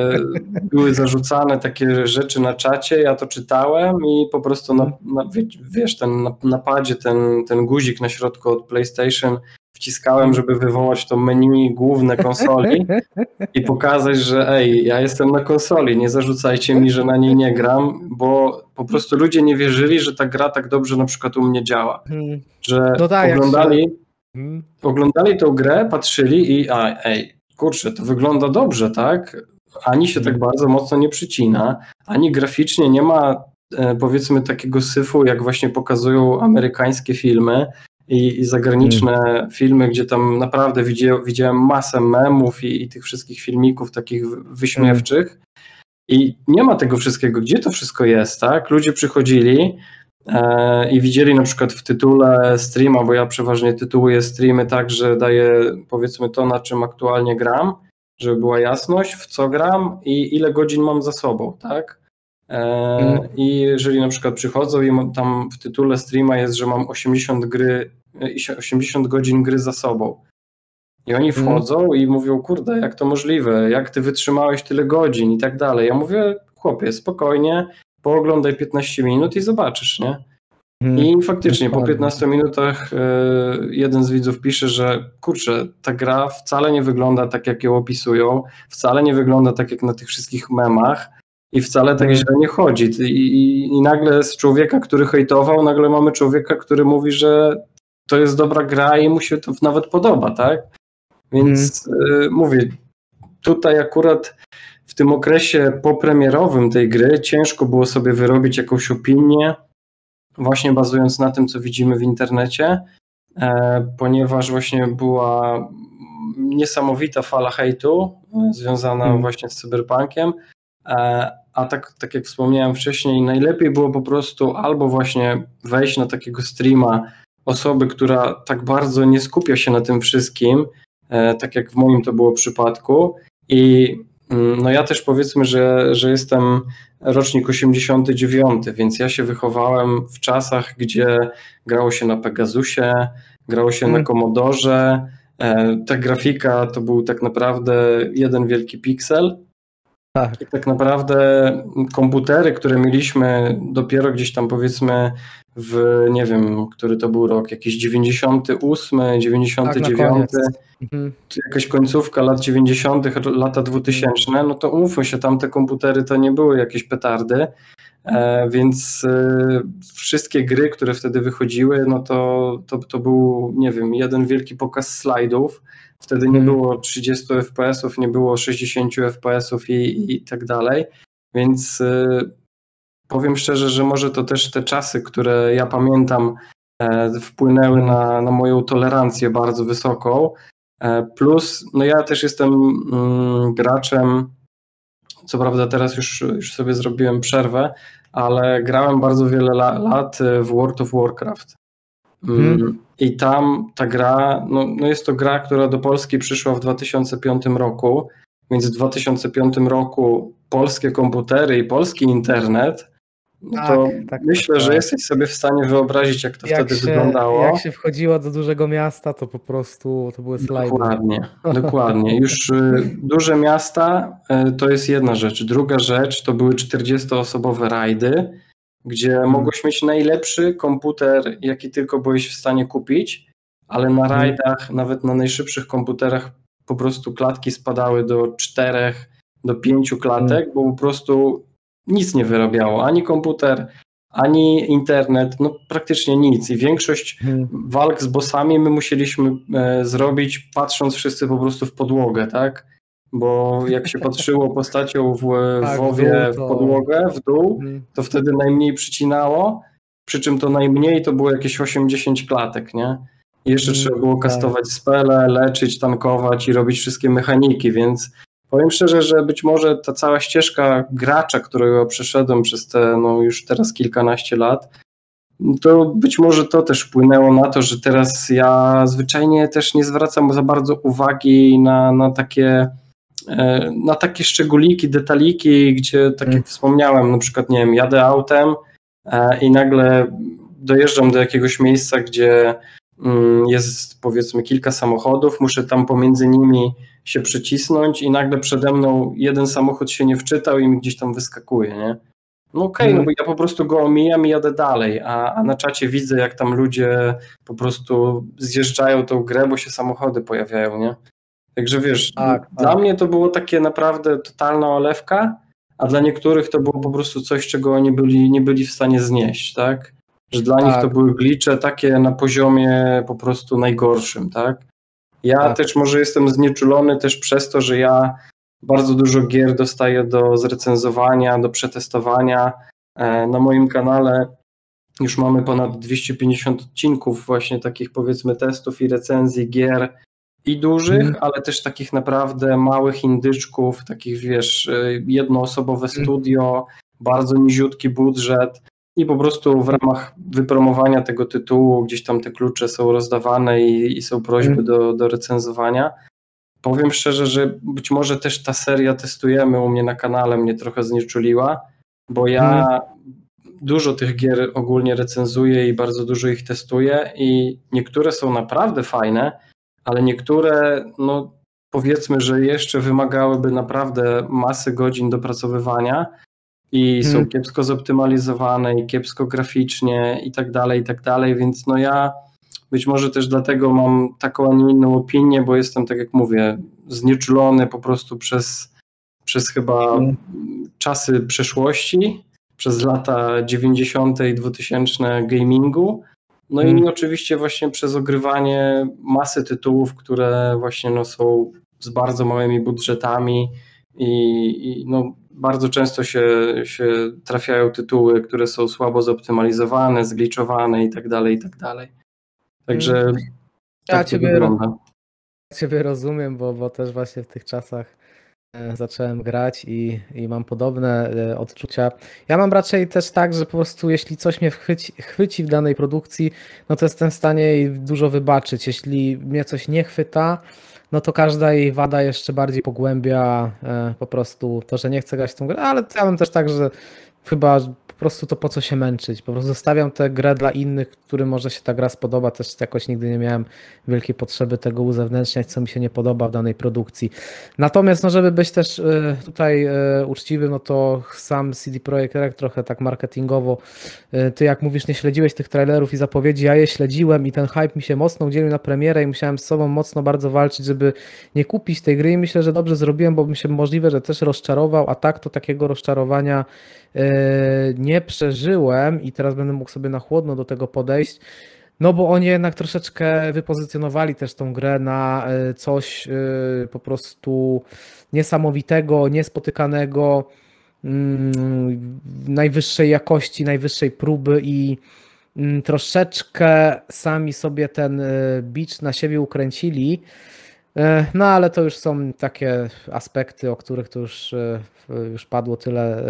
były zarzucane takie rzeczy na czacie, ja to czytałem i po prostu na, na wiesz, ten na, napadzie ten, ten guzik na środku od PlayStation wciskałem, żeby wywołać to menu główne konsoli [laughs] i pokazać, że ej, ja jestem na konsoli, nie zarzucajcie mi, że na niej nie gram, bo po prostu ludzie nie wierzyli, że ta gra tak dobrze na przykład u mnie działa. Hmm. Że no tak, oglądali, się... Hmm. oglądali tą grę, patrzyli i a, ej, kurczę, to wygląda dobrze, tak? Ani się tak bardzo mocno nie przycina, ani graficznie nie ma e, powiedzmy takiego syfu, jak właśnie pokazują amerykańskie filmy, i, i zagraniczne hmm. filmy, gdzie tam naprawdę widziałem, widziałem masę memów i, i, tych wszystkich filmików takich wyśmiewczych. Hmm. I nie ma tego wszystkiego. Gdzie to wszystko jest, tak? Ludzie przychodzili e, i widzieli na przykład w tytule streama, bo ja przeważnie tytułuję streamy tak, że daję powiedzmy to, na czym aktualnie gram, żeby była jasność, w co gram i ile godzin mam za sobą, tak? E, hmm. I jeżeli na przykład przychodzą i tam w tytule streama jest, że mam 80 gry 80 godzin gry za sobą. I oni mhm. wchodzą mm. i mówią, kurde, jak to możliwe, jak ty wytrzymałeś tyle godzin i tak dalej. Ja mówię, chłopie, spokojnie, pooglądaj 15 minut i zobaczysz, nie? Mm. I faktycznie po 15 minutach e, jeden z widzów pisze, że kurczę, ta gra wcale nie wygląda tak, jak ją opisują, wcale nie wygląda tak, jak na tych wszystkich memach i wcale tak mhm. źle nie chodzi. I, i, I nagle z człowieka, który hejtował, nagle mamy człowieka, który mówi, że to jest dobra gra i mu się to nawet podoba, tak? Więc hmm. y, mówię, tutaj akurat w tym okresie popremierowym tej gry ciężko było sobie wyrobić jakąś opinię, właśnie bazując na tym, co widzimy w internecie, e, ponieważ właśnie była niesamowita fala hejtu e, związana hmm. właśnie z cyberpunkiem, e, a tak, tak jak wspomniałem wcześniej, najlepiej było po prostu albo właśnie wejść na takiego streama osoby, która tak bardzo nie skupia się na tym wszystkim, e, tak jak w moim to było przypadku. I mm, no ja też powiedzmy, że, że jestem rocznik 89, więc ja się wychowałem w czasach, gdzie grało się na Pegasusie, grało się hmm. na Commodore. E, ta grafika to był tak naprawdę jeden wielki piksel. Tak. I tak naprawdę komputery, które mieliśmy dopiero gdzieś tam powiedzmy w, nie wiem, który to był rok, jakiś 98, 99, tak, mhm. jakaś końcówka lat 90., lata 2000, no to umówmy się, tamte komputery to nie były jakieś petardy. E, więc e, wszystkie gry, które wtedy wychodziły, no to, to, to był, nie wiem, jeden wielki pokaz slajdów. Wtedy nie Mhm. było 30 FPS-ów, nie było 60 FPS-ów i, i tak dalej. Więc e, powiem szczerze, że może to też te czasy, które ja pamiętam, e, wpłynęły na, na moją tolerancję bardzo wysoką. E, Plus, no ja też jestem mm, graczem, co prawda teraz już, już sobie zrobiłem przerwę, ale grałem bardzo wiele la, lat w World of Warcraft. Mm, Mhm. I tam ta gra, no, no jest to gra, która do Polski przyszła w 2005 roku, więc w 2005 roku polskie komputery i polski internet, no Tak, to tak, myślę, tak, że tak. jesteś sobie w stanie wyobrazić, jak to Jak wtedy się, wyglądało. jak się wchodziło do dużego miasta, to po prostu to były slajdy. Dokładnie, [laughs] dokładnie. Już y, duże miasta y, to jest jedna rzecz. Druga rzecz to były 40-osobowe rajdy, gdzie Hmm. mogłeś mieć najlepszy komputer, jaki tylko byłeś w stanie kupić, ale na Mhm. rajdach, nawet na najszybszych komputerach, po prostu klatki spadały do czterech, do pięciu klatek, Hmm. bo po prostu nic nie wyrabiało. Ani komputer, ani internet, no praktycznie nic. I większość Mhm. walk z bossami my musieliśmy e, zrobić, patrząc wszyscy po prostu w podłogę, tak? Bo jak się patrzyło postacią w, Tak, WoWie w podłogę, w dół, Mhm. to wtedy najmniej przycinało, przy czym to najmniej to było jakieś 8-10 klatek, nie? I jeszcze Mm, trzeba było tak. kastować spele, leczyć, tankować i robić wszystkie mechaniki, więc powiem szczerze, że być może ta cała ścieżka gracza, którą ja przeszedłem przez te no już teraz kilkanaście lat, to być może to też wpłynęło na to, że teraz ja zwyczajnie też nie zwracam za bardzo uwagi na, na takie na takie szczególiki, detaliki, gdzie tak jak Mm. wspomniałem, na przykład nie wiem, jadę autem e, i nagle dojeżdżam do jakiegoś miejsca, gdzie mm, jest powiedzmy kilka samochodów, muszę tam pomiędzy nimi się przycisnąć i nagle przede mną jeden samochód się nie wczytał i mi gdzieś tam wyskakuje, nie? No okej, no Mm. bo ja po prostu go omijam i jadę dalej, a, a na czacie widzę, jak tam ludzie po prostu zjeżdżają tą grę, bo się samochody pojawiają, nie? Także wiesz, Tak, dla tak. mnie to było takie naprawdę totalna olewka, a dla niektórych to było po prostu coś, czego oni byli, nie byli w stanie znieść, tak? Że dla nich Tak. to były glicze takie na poziomie po prostu najgorszym, tak? Ja Tak. też może jestem znieczulony też przez to, że ja bardzo dużo gier dostaję do zrecenzowania, do przetestowania. E, Na moim kanale już mamy ponad 250 odcinków właśnie takich powiedzmy testów i recenzji gier i dużych, Mhm. ale też takich naprawdę małych indyczków, takich wiesz, y, jednoosobowe Mhm. studio, bardzo niziutki budżet i po prostu w ramach wypromowania tego tytułu gdzieś tam te klucze są rozdawane i, i są prośby Mhm. do, do recenzowania. Powiem szczerze, że być może też ta seria testujemy u mnie na kanale mnie trochę znieczuliła, bo ja dużo tych gier ogólnie recenzuję i bardzo dużo ich testuję i niektóre są naprawdę fajne, ale niektóre, no powiedzmy, że jeszcze wymagałyby naprawdę masy godzin dopracowywania i są Mhm. kiepsko zoptymalizowane i kiepsko graficznie i tak dalej, i tak dalej, więc no ja być może też dlatego mam taką, a nie inną opinię, bo jestem, tak jak mówię, znieczulony po prostu przez, przez chyba Mhm. czasy przeszłości, przez lata 90. i 2000 gamingu. No i Mhm. oczywiście właśnie przez ogrywanie masy tytułów, które właśnie no, są z bardzo małymi budżetami i, i no, bardzo często się, się trafiają tytuły, które są słabo zoptymalizowane, zgliczowane i tak dalej, i tak dalej. Także Ja tak to ciebie-. Ciebie rozumiem, bo, bo też właśnie w tych czasach zacząłem grać i, i mam podobne e, odczucia. Ja mam raczej też tak, że po prostu jeśli coś mnie chwyci, chwyci w danej produkcji, no to jestem w stanie jej dużo wybaczyć. Jeśli mnie coś nie chwyta, no to każda jej wada jeszcze bardziej pogłębia e, po prostu to, że nie chcę grać w tą grę, ale ja mam też tak, że chyba prostu to po co się męczyć. Po prostu zostawiam tę grę dla innych, którym może się ta gra spodoba. Też jakoś nigdy nie miałem wielkiej potrzeby tego uzewnętrzniać, co mi się nie podoba w danej produkcji. Natomiast, no żeby być też e, tutaj e, uczciwym, no to sam CD Projekt Red trochę tak marketingowo, e, ty jak mówisz, nie śledziłeś tych trailerów i zapowiedzi, ja je śledziłem i ten hype mi się mocno udzielił na premierę i musiałem z sobą mocno bardzo walczyć, żeby nie kupić tej gry i myślę, że dobrze zrobiłem, bo bym się możliwe, że też rozczarował, a tak to takiego rozczarowania nie nie przeżyłem i teraz będę mógł sobie na chłodno do tego podejść, no bo oni jednak troszeczkę wypozycjonowali też tą grę na e, coś e, po prostu niesamowitego, niespotykanego, mm, najwyższej jakości, najwyższej próby i mm, troszeczkę sami sobie ten e, bicz na siebie ukręcili. No ale to już są takie aspekty, o których to już, już padło tyle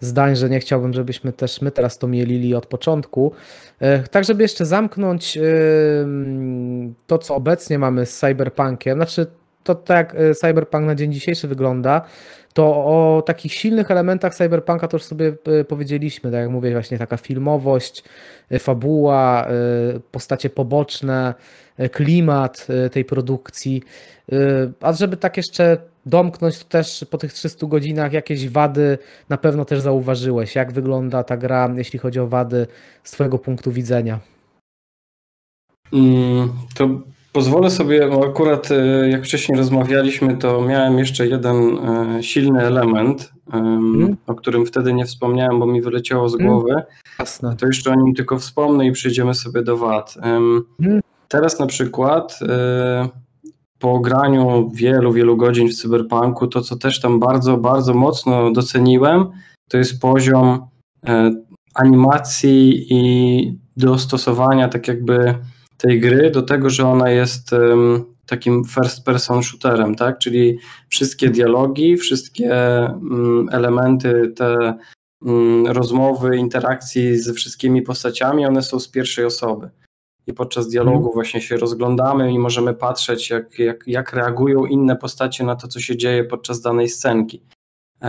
zdań, że nie chciałbym, żebyśmy też my teraz to mielili od początku. E, tak, żeby jeszcze zamknąć to, co obecnie mamy z Cyberpunkiem, znaczy to tak e, Cyberpunk na dzień dzisiejszy wygląda, to o takich silnych elementach Cyberpunka to już sobie e, powiedzieliśmy, tak jak mówię, właśnie taka filmowość, fabuła, postacie poboczne, klimat tej produkcji. A żeby tak jeszcze domknąć, to też po tych 300 godzinach jakieś wady na pewno też zauważyłeś. Jak wygląda ta gra, jeśli chodzi o wady z Twojego punktu widzenia? Mm, to pozwolę sobie, bo akurat e, jak wcześniej rozmawialiśmy, to miałem jeszcze jeden e, silny element, hmm? o którym wtedy nie wspomniałem, bo mi wyleciało z hmm? głowy. Jasne. To jeszcze o nim tylko wspomnę i przejdziemy sobie do wad. Hmm? Teraz na przykład e, po graniu wielu, wielu godzin w cyberpunku, to co też tam bardzo, bardzo mocno doceniłem, to jest poziom animacji i dostosowania tak jakby tej gry do tego, że ona jest takim first person shooterem, tak? Czyli wszystkie dialogi, wszystkie mm, elementy, te mm, rozmowy, interakcji ze wszystkimi postaciami, one są z pierwszej osoby i podczas dialogu mhm. właśnie się rozglądamy i możemy patrzeć, jak, jak, jak reagują inne postacie na to, co się dzieje podczas danej scenki. E,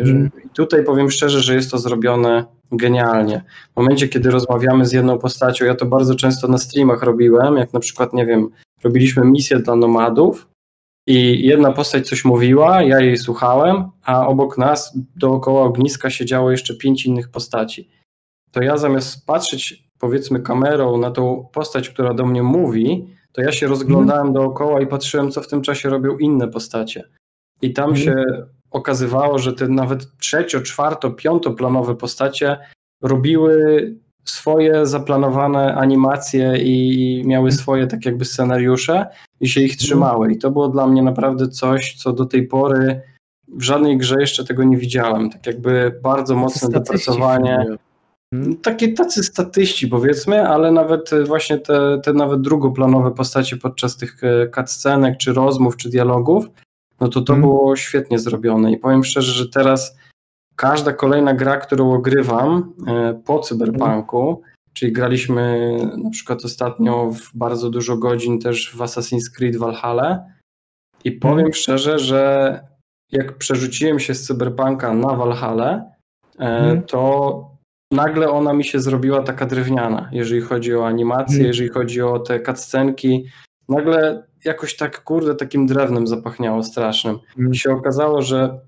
mhm. Tutaj powiem szczerze, że jest to zrobione genialnie. W momencie, kiedy rozmawiamy z jedną postacią, ja to bardzo często na streamach robiłem, jak na przykład, nie wiem, robiliśmy misję dla nomadów i jedna postać coś mówiła, ja jej słuchałem, a obok nas dookoła ogniska siedziało jeszcze pięć innych postaci. To ja zamiast patrzeć powiedzmy kamerą na tą postać, która do mnie mówi, to ja się rozglądałem mm. dookoła i patrzyłem, co w tym czasie robią inne postacie. I tam mm. się okazywało, że te nawet trzecio, czwarto, piątoplanowe postacie robiły swoje zaplanowane animacje i miały swoje tak jakby scenariusze i się ich mhm. trzymały. I to było dla mnie naprawdę coś, co do tej pory w żadnej grze jeszcze tego nie widziałem. Tak jakby bardzo mocne dopracowanie. Mhm. Takie tacy statyści powiedzmy, ale nawet e, właśnie te, te nawet drugoplanowe postacie podczas tych e, cutscenek, czy rozmów, czy dialogów, no to to hmm. było świetnie zrobione i powiem szczerze, że teraz każda kolejna gra, którą ogrywam e, po cyberpunku, hmm. czyli graliśmy na przykład ostatnio w bardzo dużo godzin też w Assassin's Creed Valhalla i powiem hmm. szczerze, że jak przerzuciłem się z cyberpunka na Valhalla, mhm. to nagle ona mi się zrobiła taka drewniana, jeżeli chodzi o animację, hmm. jeżeli chodzi o te cutscenki. Nagle jakoś tak, kurde, takim drewnem zapachniało strasznym. Hmm. I się okazało, że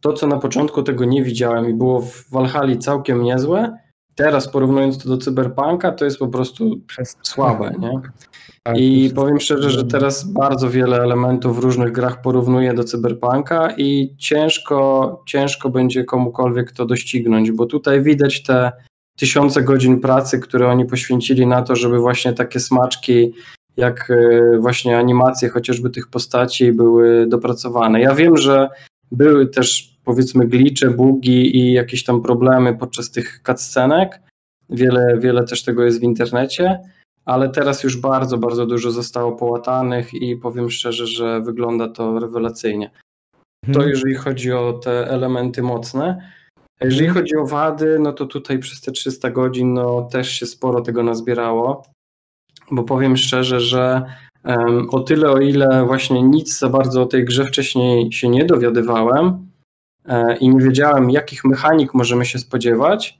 to, co na początku tego nie widziałem i było w Valhalla całkiem niezłe, teraz porównując to do Cyberpunka, to jest po prostu słabe, [laughs] nie? Tak, I powiem szczerze, że teraz bardzo wiele elementów w różnych grach porównuję do Cyberpunka i ciężko, ciężko będzie komukolwiek to doścignąć, bo tutaj widać te tysiące godzin pracy, które oni poświęcili na to, żeby właśnie takie smaczki jak e, właśnie animacje chociażby tych postaci były dopracowane. Ja wiem, że były też powiedzmy glicze, bugi i jakieś tam problemy podczas tych cutscenek. Wiele, wiele też tego jest w internecie, ale teraz już bardzo, bardzo dużo zostało połatanych i powiem szczerze, że wygląda to rewelacyjnie. To mhm. jeżeli chodzi o te elementy mocne. Jeżeli mhm. chodzi o wady, no to tutaj przez te 300 godzin no, też się sporo tego nazbierało, bo powiem szczerze, że o tyle, o ile właśnie nic za bardzo o tej grze wcześniej się nie dowiadywałem e, i nie wiedziałem, jakich mechanik możemy się spodziewać,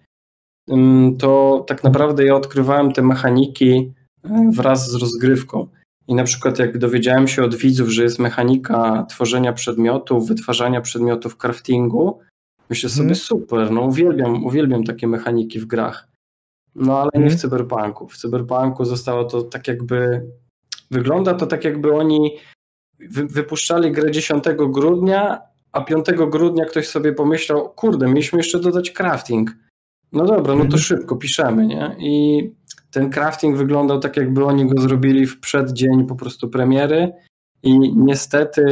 to tak naprawdę ja odkrywałem te mechaniki e, wraz z rozgrywką. I na przykład jak dowiedziałem się od widzów, że jest mechanika tworzenia przedmiotów, wytwarzania przedmiotów craftingu, myślę sobie hmm. super, no uwielbiam, uwielbiam takie mechaniki w grach. No ale nie w mhm. cyberpunku. W cyberpunku zostało to tak jakby, wygląda to tak jakby oni wy, wypuszczali grę 10 grudnia, a 5 grudnia ktoś sobie pomyślał, kurde, mieliśmy jeszcze dodać crafting. No dobra, no to Mhm. szybko piszemy, nie? I ten crafting wyglądał tak, jakby oni go zrobili w przeddzień po prostu premiery i niestety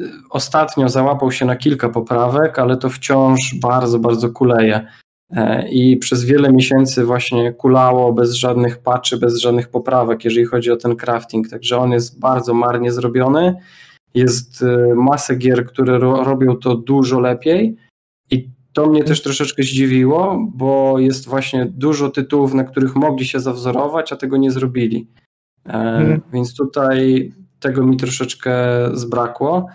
y, ostatnio załapał się na kilka poprawek, ale to wciąż bardzo, bardzo kuleje. E, I przez wiele miesięcy właśnie kulało bez żadnych patchy, bez żadnych poprawek, jeżeli chodzi o ten crafting. Także on jest bardzo marnie zrobiony. Jest y, masę gier, które ro, robią to dużo lepiej. I to mnie też troszeczkę zdziwiło, bo jest właśnie dużo tytułów, na których mogli się zawzorować, a tego nie zrobili. E, Mhm. Więc tutaj tego mi troszeczkę zbrakło.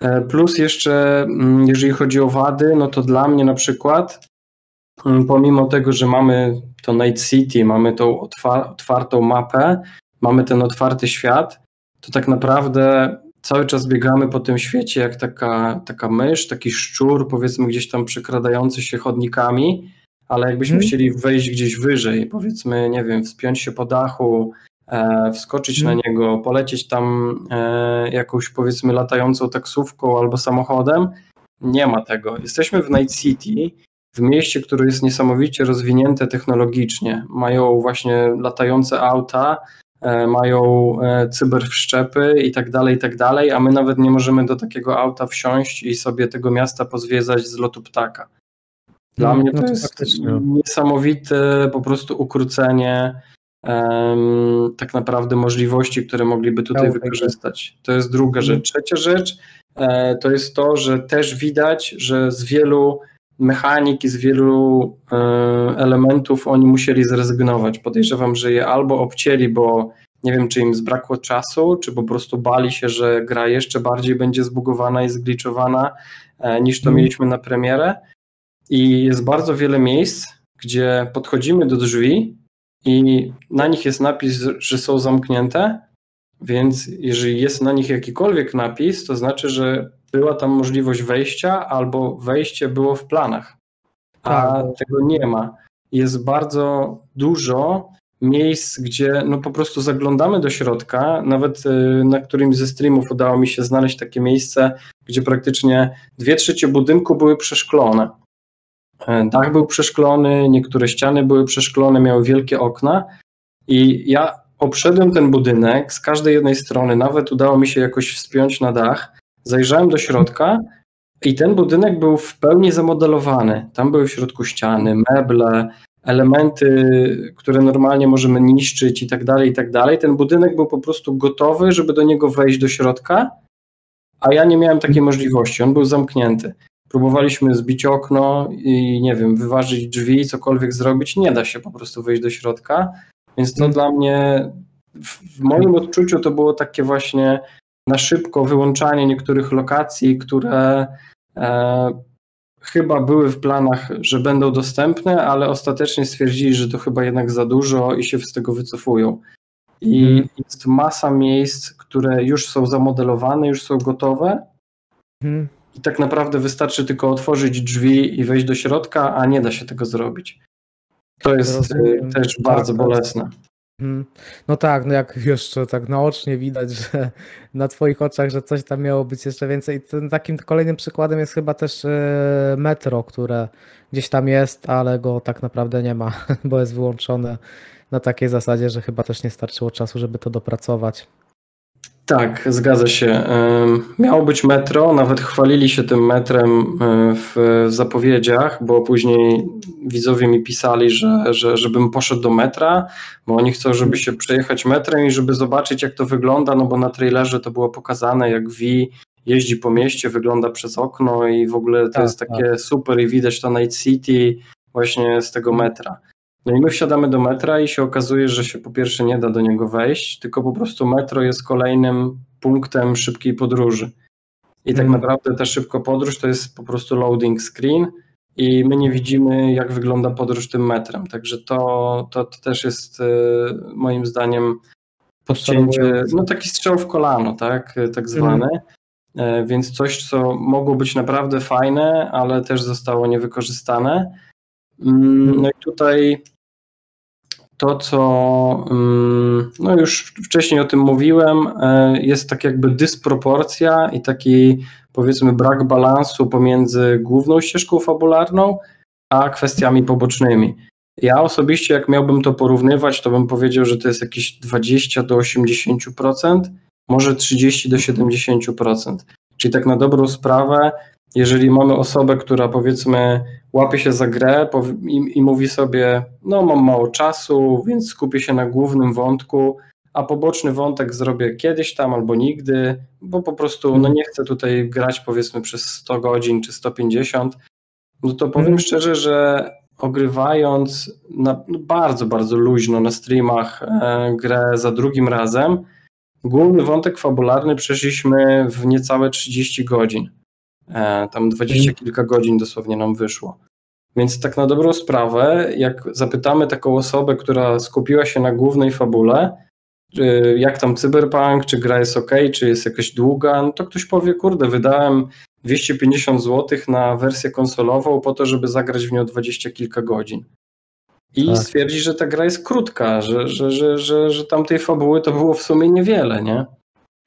E, Plus jeszcze, mm, jeżeli chodzi o wady, no to dla mnie na przykład, pomimo tego, że mamy to Night City, mamy tą otwa- otwartą mapę, mamy ten otwarty świat, to tak naprawdę cały czas biegamy po tym świecie jak taka, taka mysz, taki szczur, powiedzmy gdzieś tam przekradający się chodnikami, ale jakbyśmy Mhm. chcieli wejść gdzieś wyżej, powiedzmy, nie wiem, wspiąć się po dachu, e, wskoczyć na Mhm. niego, polecieć tam e, jakąś powiedzmy latającą taksówką albo samochodem, nie ma tego. Jesteśmy w Night City, w mieście, które jest niesamowicie rozwinięte technologicznie. Mają właśnie latające auta, e, mają e, cyberwszczepy i tak dalej, i tak dalej, a my nawet nie możemy do takiego auta wsiąść i sobie tego miasta pozwiedzać z lotu ptaka. Dla Mm, mnie no to to jest faktycznie. niesamowite po prostu ukrócenie em, tak naprawdę możliwości, które mogliby tutaj tej wykorzystać. To jest druga Mhm. rzecz. Trzecia rzecz e, to jest to, że też widać, że z wielu mechanik i z wielu e, elementów oni musieli zrezygnować. Podejrzewam, że je albo obcięli, bo nie wiem, czy im zbrakło czasu, czy po prostu bali się, że gra jeszcze bardziej będzie zbugowana i zgliczowana e, niż to Mhm. mieliśmy na premierę. I jest bardzo wiele miejsc, gdzie podchodzimy do drzwi i na nich jest napis, że są zamknięte, więc jeżeli jest na nich jakikolwiek napis, to znaczy, że była tam możliwość wejścia albo wejście było w planach. A Tak, tego nie ma. Jest bardzo dużo miejsc, gdzie no po prostu zaglądamy do środka. Nawet y, na którymś ze streamów udało mi się znaleźć takie miejsce, gdzie praktycznie dwie trzecie budynku były przeszklone. E, Dach był przeszklony, niektóre ściany były przeszklone, miały wielkie okna i ja obszedłem ten budynek z każdej jednej strony, nawet udało mi się jakoś wspiąć na dach, zajrzałem do środka i ten budynek był w pełni zamodelowany. Tam były w środku ściany, meble, elementy, które normalnie możemy niszczyć i tak dalej, i tak dalej. Ten budynek był po prostu gotowy, żeby do niego wejść do środka, a ja nie miałem takiej możliwości, on był zamknięty. Próbowaliśmy zbić okno i nie wiem, wyważyć drzwi, cokolwiek zrobić, nie da się po prostu wejść do środka, więc to dla mnie, w moim odczuciu to było takie właśnie na szybko wyłączanie niektórych lokacji, które e, chyba były w planach, że będą dostępne, ale ostatecznie stwierdzili, że to chyba jednak za dużo i się z tego wycofują. I Mhm. jest masa miejsc, które już są zamodelowane, już są gotowe, Mhm. i tak naprawdę wystarczy tylko otworzyć drzwi i wejść do środka, a nie da się tego zrobić. To jest Rozumiem. y, też Tak, bardzo jest- bolesne. Mhm. No tak, no jak jeszcze tak naocznie widać, że [laughs] na twoich oczach, że coś tam miało być jeszcze więcej. Tym takim kolejnym przykładem jest chyba też e, metro, które gdzieś tam jest, ale go tak naprawdę nie ma, [laughs] bo jest wyłączone na takiej zasadzie, że chyba też nie starczyło czasu, żeby to dopracować. Tak, zgadza się. Miało być metro, nawet chwalili się tym metrem y, w, zapowiedziach, bo później widzowie mi pisali, że, że żebym poszedł do metra, bo oni chcą, żeby się przejechać metrem i żeby zobaczyć, jak to wygląda, no bo na trailerze to było pokazane, jak V jeździ po mieście, wygląda przez okno i w ogóle to Tak, jest takie super i widać to Night City właśnie z tego metra. No i my wsiadamy do metra i się okazuje, że się po pierwsze nie da do niego wejść, tylko po prostu metro jest kolejnym punktem szybkiej podróży. I tak Mm. naprawdę ta szybka podróż to jest po prostu loading screen i my nie widzimy, jak wygląda podróż tym metrem. Także to, to, to też jest e, moim zdaniem podcięcie, no taki strzał w kolano, tak, tak zwany. E, Więc coś, co mogło być naprawdę fajne, ale też zostało niewykorzystane. Mm, No i tutaj to, co mm, no już wcześniej o tym mówiłem, e, jest tak jakby dysproporcja i taki powiedzmy brak balansu pomiędzy główną ścieżką fabularną, a kwestiami pobocznymi. Ja osobiście, jak miałbym to porównywać, to bym powiedział, że to jest jakieś 20 do 80%, może 30 do 70%. Czyli tak na dobrą sprawę, jeżeli mamy osobę, która powiedzmy łapie się za grę i, i, mówi sobie, no mam mało czasu, więc skupię się na głównym wątku, a poboczny wątek zrobię kiedyś tam albo nigdy, bo po prostu no mhm. nie chcę tutaj grać powiedzmy przez 100 godzin czy 150, no to powiem hmm. szczerze, że ogrywając na, no bardzo, bardzo luźno na streamach e, grę za drugim razem, główny wątek fabularny przeszliśmy w niecałe 30 godzin. E, tam 20 hmm. kilka godzin dosłownie nam wyszło. Więc tak na dobrą sprawę, jak zapytamy taką osobę, która skupiła się na głównej fabule, jak tam cyberpunk, czy gra jest ok, czy jest jakaś długa, no to ktoś powie, kurde, wydałem 250 zł na wersję konsolową po to, żeby zagrać w nią 20 kilka godzin. I tak. stwierdzi, że ta gra jest krótka, że, że, że, że, że tamtej fabuły to było w sumie niewiele, nie?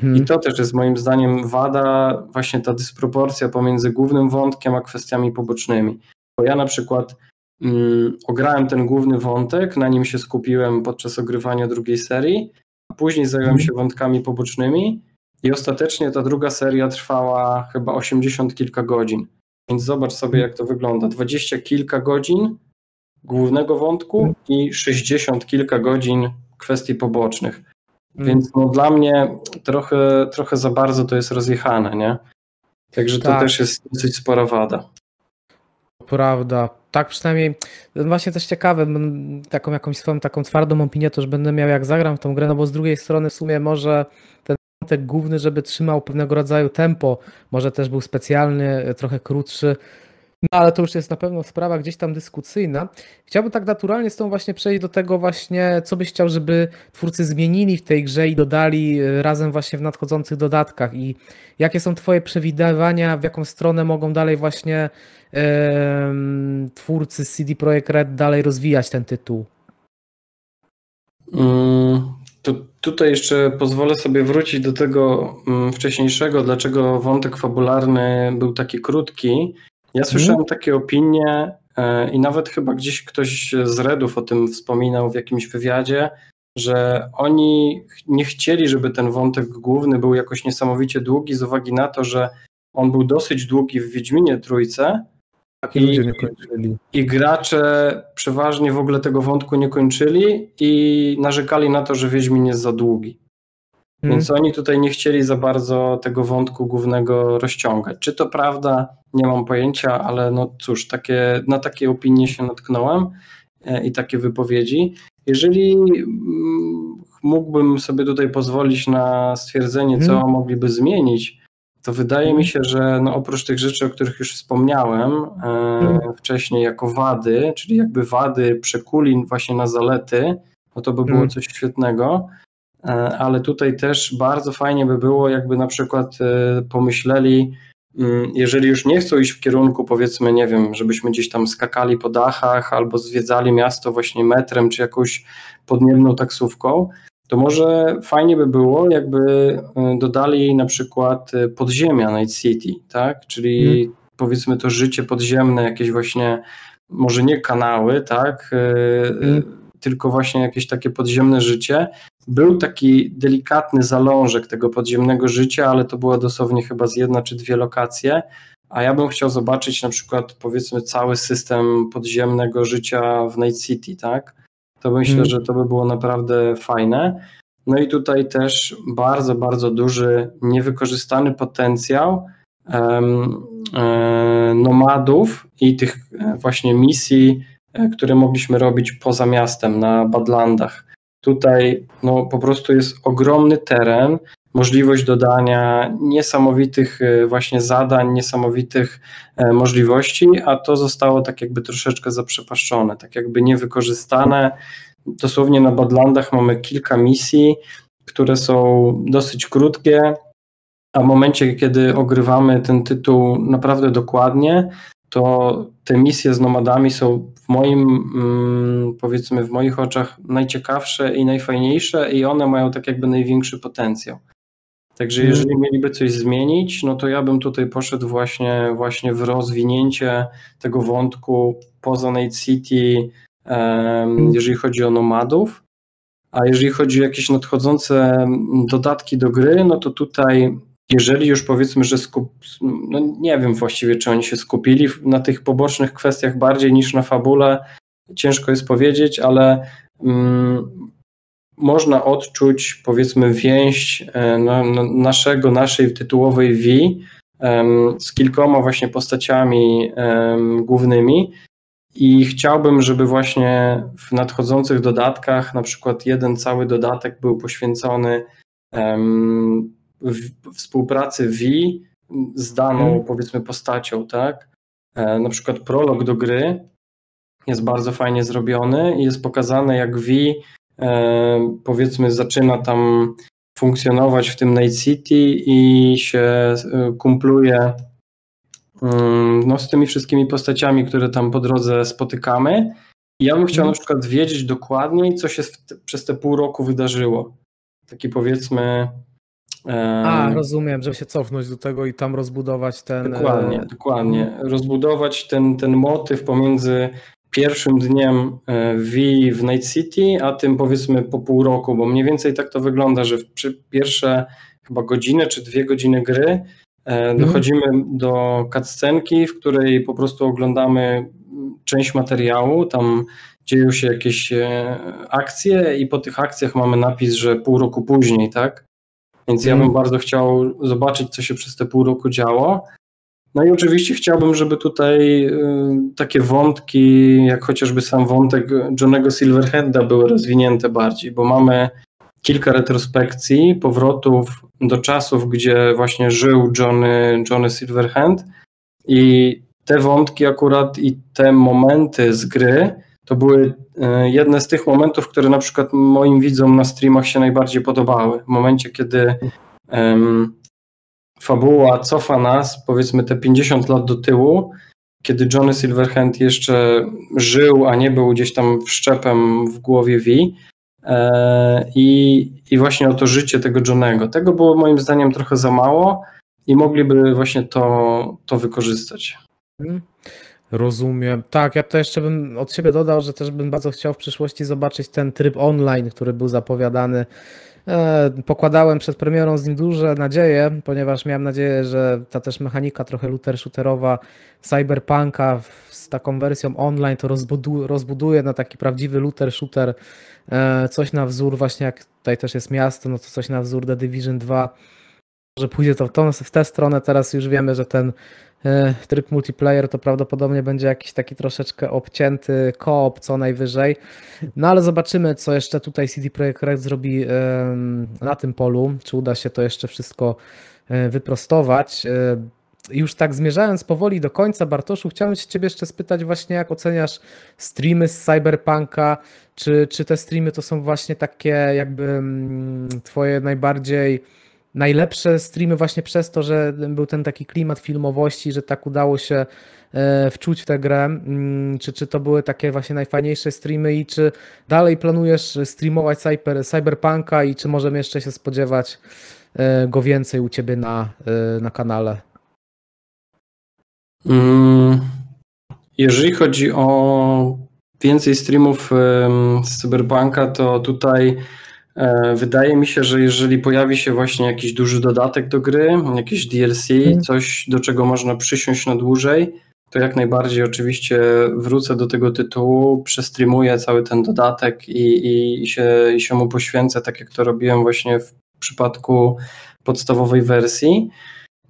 Hmm. I to też jest moim zdaniem wada, właśnie ta dysproporcja pomiędzy głównym wątkiem a kwestiami pobocznymi. Bo ja na przykład mm, ograłem ten główny wątek, na nim się skupiłem podczas ogrywania drugiej serii, a później zająłem hmm. się wątkami pobocznymi i ostatecznie ta druga seria trwała chyba 80 kilka godzin. Więc zobacz sobie, jak to wygląda. 20 kilka godzin głównego wątku i 60 kilka godzin kwestii pobocznych. Więc no, dla mnie trochę, trochę za bardzo to jest rozjechane, nie? Także to tak. też jest dosyć spora wada. Prawda. Tak przynajmniej, właśnie też ciekawe, taką jakąś swoją taką twardą opinię to już będę miał jak zagram w tą grę, no bo z drugiej strony w sumie może ten wątek główny, żeby trzymał pewnego rodzaju tempo, może też był specjalny, trochę krótszy, no ale to już jest na pewno sprawa gdzieś tam dyskusyjna. Chciałbym tak naturalnie z tą właśnie przejść do tego właśnie, co byś chciał, żeby twórcy zmienili w tej grze i dodali e, razem właśnie w nadchodzących dodatkach i jakie są twoje przewidywania, w jaką stronę mogą dalej właśnie e, twórcy CD Projekt Red dalej rozwijać ten tytuł? Mm, to tutaj jeszcze pozwolę sobie wrócić do tego mm, wcześniejszego, dlaczego wątek fabularny był taki krótki ja mhm. słyszałem takie opinie e, i nawet chyba gdzieś ktoś z Redów o tym wspominał w jakimś wywiadzie, że oni nie chcieli, żeby ten wątek główny był jakoś niesamowicie długi z uwagi na to, że on był dosyć długi w Wiedźminie Trójce. I, ludzie nie kończyli. I gracze przeważnie w ogóle tego wątku nie kończyli i narzekali na to, że Wiedźmin jest za długi. Hmm. Więc oni tutaj nie chcieli za bardzo tego wątku głównego rozciągać. Czy to prawda? Nie mam pojęcia, ale no cóż, takie, na takie opinie się natknąłem e, i takie wypowiedzi. Jeżeli mm, mógłbym sobie tutaj pozwolić na stwierdzenie, co hmm. mogliby zmienić, to wydaje mi się, że no oprócz tych rzeczy, o których już wspomniałem e, hmm. wcześniej, jako wady, czyli jakby wady przekuli właśnie na zalety, no to by było hmm. coś świetnego. E, ale tutaj też bardzo fajnie by było, jakby na przykład e, pomyśleli, mm, jeżeli już nie chcą iść w kierunku, powiedzmy, nie wiem, żebyśmy gdzieś tam skakali po dachach albo zwiedzali miasto właśnie metrem czy jakąś podniebną taksówką, to może fajnie by było, jakby e, dodali na przykład podziemia Night City, tak? Czyli hmm. powiedzmy to życie podziemne, jakieś właśnie, może nie kanały, tak? Hmm. Tylko właśnie jakieś takie podziemne życie, był taki delikatny zalążek tego podziemnego życia, ale to była dosłownie chyba z jedna czy dwie lokacje. A ja bym chciał zobaczyć na przykład powiedzmy cały system podziemnego życia w Night City, tak? To myślę, hmm. że to by było naprawdę fajne. No i tutaj też bardzo, bardzo duży niewykorzystany potencjał um, nomadów i tych e, właśnie misji, e, które mogliśmy robić poza miastem na Badlandach. Tutaj no, po prostu jest ogromny teren, możliwość dodania niesamowitych e, właśnie zadań, niesamowitych e, możliwości, a to zostało tak jakby troszeczkę zaprzepaszczone, tak jakby niewykorzystane. Dosłownie na Badlandach mamy kilka misji, które są dosyć krótkie, a w momencie, kiedy ogrywamy ten tytuł naprawdę dokładnie, to te misje z nomadami są w moim, mm, powiedzmy, w moich oczach najciekawsze i najfajniejsze, i one mają tak jakby największy potencjał. Także Mhm. jeżeli mieliby coś zmienić, no to ja bym tutaj poszedł właśnie, właśnie w rozwinięcie tego wątku poza Night City, em, jeżeli chodzi o nomadów. A jeżeli chodzi o jakieś nadchodzące dodatki do gry, no to tutaj, jeżeli już powiedzmy, że skup, no nie wiem właściwie, czy oni się skupili na tych pobocznych kwestiach bardziej niż na fabule, ciężko jest powiedzieć, ale mm, można odczuć powiedzmy więź na naszego, naszej tytułowej V em, z kilkoma właśnie postaciami głównymi. I chciałbym, żeby właśnie w nadchodzących dodatkach, na przykład jeden cały dodatek był poświęcony w, współpracy V z daną Mhm. powiedzmy postacią, tak? E, na przykład prolog do gry jest bardzo fajnie zrobiony i jest pokazane jak V e, powiedzmy zaczyna tam funkcjonować w tym Night City i się e, kumpluje mm, no, z tymi wszystkimi postaciami, które tam po drodze spotykamy. I ja bym chciał Mhm. na przykład wiedzieć dokładniej, co się te, przez te pół roku wydarzyło. Taki powiedzmy. A, rozumiem, żeby się cofnąć do tego i tam rozbudować ten. Dokładnie, e, dokładnie. Rozbudować ten, ten motyw pomiędzy pierwszym dniem e, V w Night City, a tym powiedzmy po pół roku, bo mniej więcej tak to wygląda, że pierwsze chyba godzinę czy dwie godziny gry e, dochodzimy do cutscenki, w której po prostu oglądamy część materiału, tam dzieją się jakieś akcje i po tych akcjach mamy napis, że pół roku później, tak? Więc ja Mhm. bym bardzo chciał zobaczyć, co się przez te pół roku działo. No i oczywiście chciałbym, żeby tutaj y, takie wątki, jak chociażby sam wątek Johnego Silverhanda były rozwinięte bardziej, bo mamy kilka retrospekcji, powrotów do czasów, gdzie właśnie żył Johnny, Johnny Silverhand i te wątki akurat i te momenty z gry to były y, jedne z tych momentów, które na przykład moim widzom na streamach się najbardziej podobały. W momencie, kiedy em, fabuła cofa nas, powiedzmy te 50 lat do tyłu, kiedy Johnny Silverhand jeszcze żył, a nie był gdzieś tam wszczepem w głowie V. E, I, I właśnie o to życie tego Johnego. Tego było moim zdaniem trochę za mało i mogliby właśnie to, to wykorzystać. Mhm. Rozumiem. Tak, ja to jeszcze bym od siebie dodał, że też bym bardzo chciał w przyszłości zobaczyć ten tryb online, który był zapowiadany. E, Pokładałem przed premierą z nim duże nadzieje, ponieważ miałem nadzieję, że ta też mechanika trochę looter-shooterowa Cyberpunka z taką wersją online to rozbudu- rozbuduje na taki prawdziwy looter-shooter, e, coś na wzór właśnie jak tutaj też jest miasto, no to coś na wzór The Division 2, że pójdzie to w, tę stronę, teraz już wiemy, że ten tryb multiplayer to prawdopodobnie będzie jakiś taki troszeczkę obcięty koop co najwyżej. No ale zobaczymy, co jeszcze tutaj CD Projekt Red zrobi na tym polu, czy uda się to jeszcze wszystko e, wyprostować. E, Już tak zmierzając powoli do końca, Bartoszu, chciałem się Ciebie jeszcze spytać właśnie, jak oceniasz streamy z Cyberpunka, czy, czy te streamy to są właśnie takie jakby mm, Twoje najbardziej najlepsze streamy właśnie przez to, że był ten taki klimat filmowości, że tak udało się e, wczuć w tę grę. Mm, Czy, czy to były takie właśnie najfajniejsze streamy i czy dalej planujesz streamować cyber, Cyberpunka i czy możemy jeszcze się spodziewać e, go więcej u Ciebie na, e, na kanale? Mm, Jeżeli chodzi o więcej streamów z Cyberpunka, to tutaj wydaje mi się, że jeżeli pojawi się właśnie jakiś duży dodatek do gry, jakieś DLC, Mhm. coś do czego można przysiąść na dłużej, to jak najbardziej oczywiście wrócę do tego tytułu, przestreamuję cały ten dodatek i, i, się, i się mu poświęcę, tak jak to robiłem właśnie w przypadku podstawowej wersji.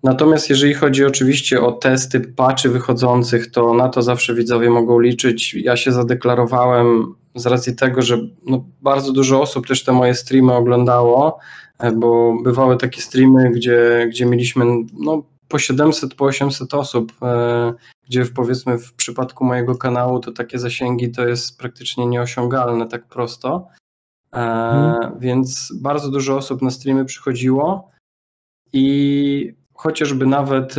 Natomiast jeżeli chodzi oczywiście o testy patchy wychodzących, to na to zawsze widzowie mogą liczyć. Ja się zadeklarowałem z racji tego, że no, bardzo dużo osób też te moje streamy oglądało, e, bo bywały takie streamy, gdzie, gdzie mieliśmy no, po 700, po 800 osób, e, gdzie w, powiedzmy w przypadku mojego kanału to takie zasięgi to jest praktycznie nieosiągalne tak prosto. Mhm. Więc bardzo dużo osób na streamy przychodziło i chociażby nawet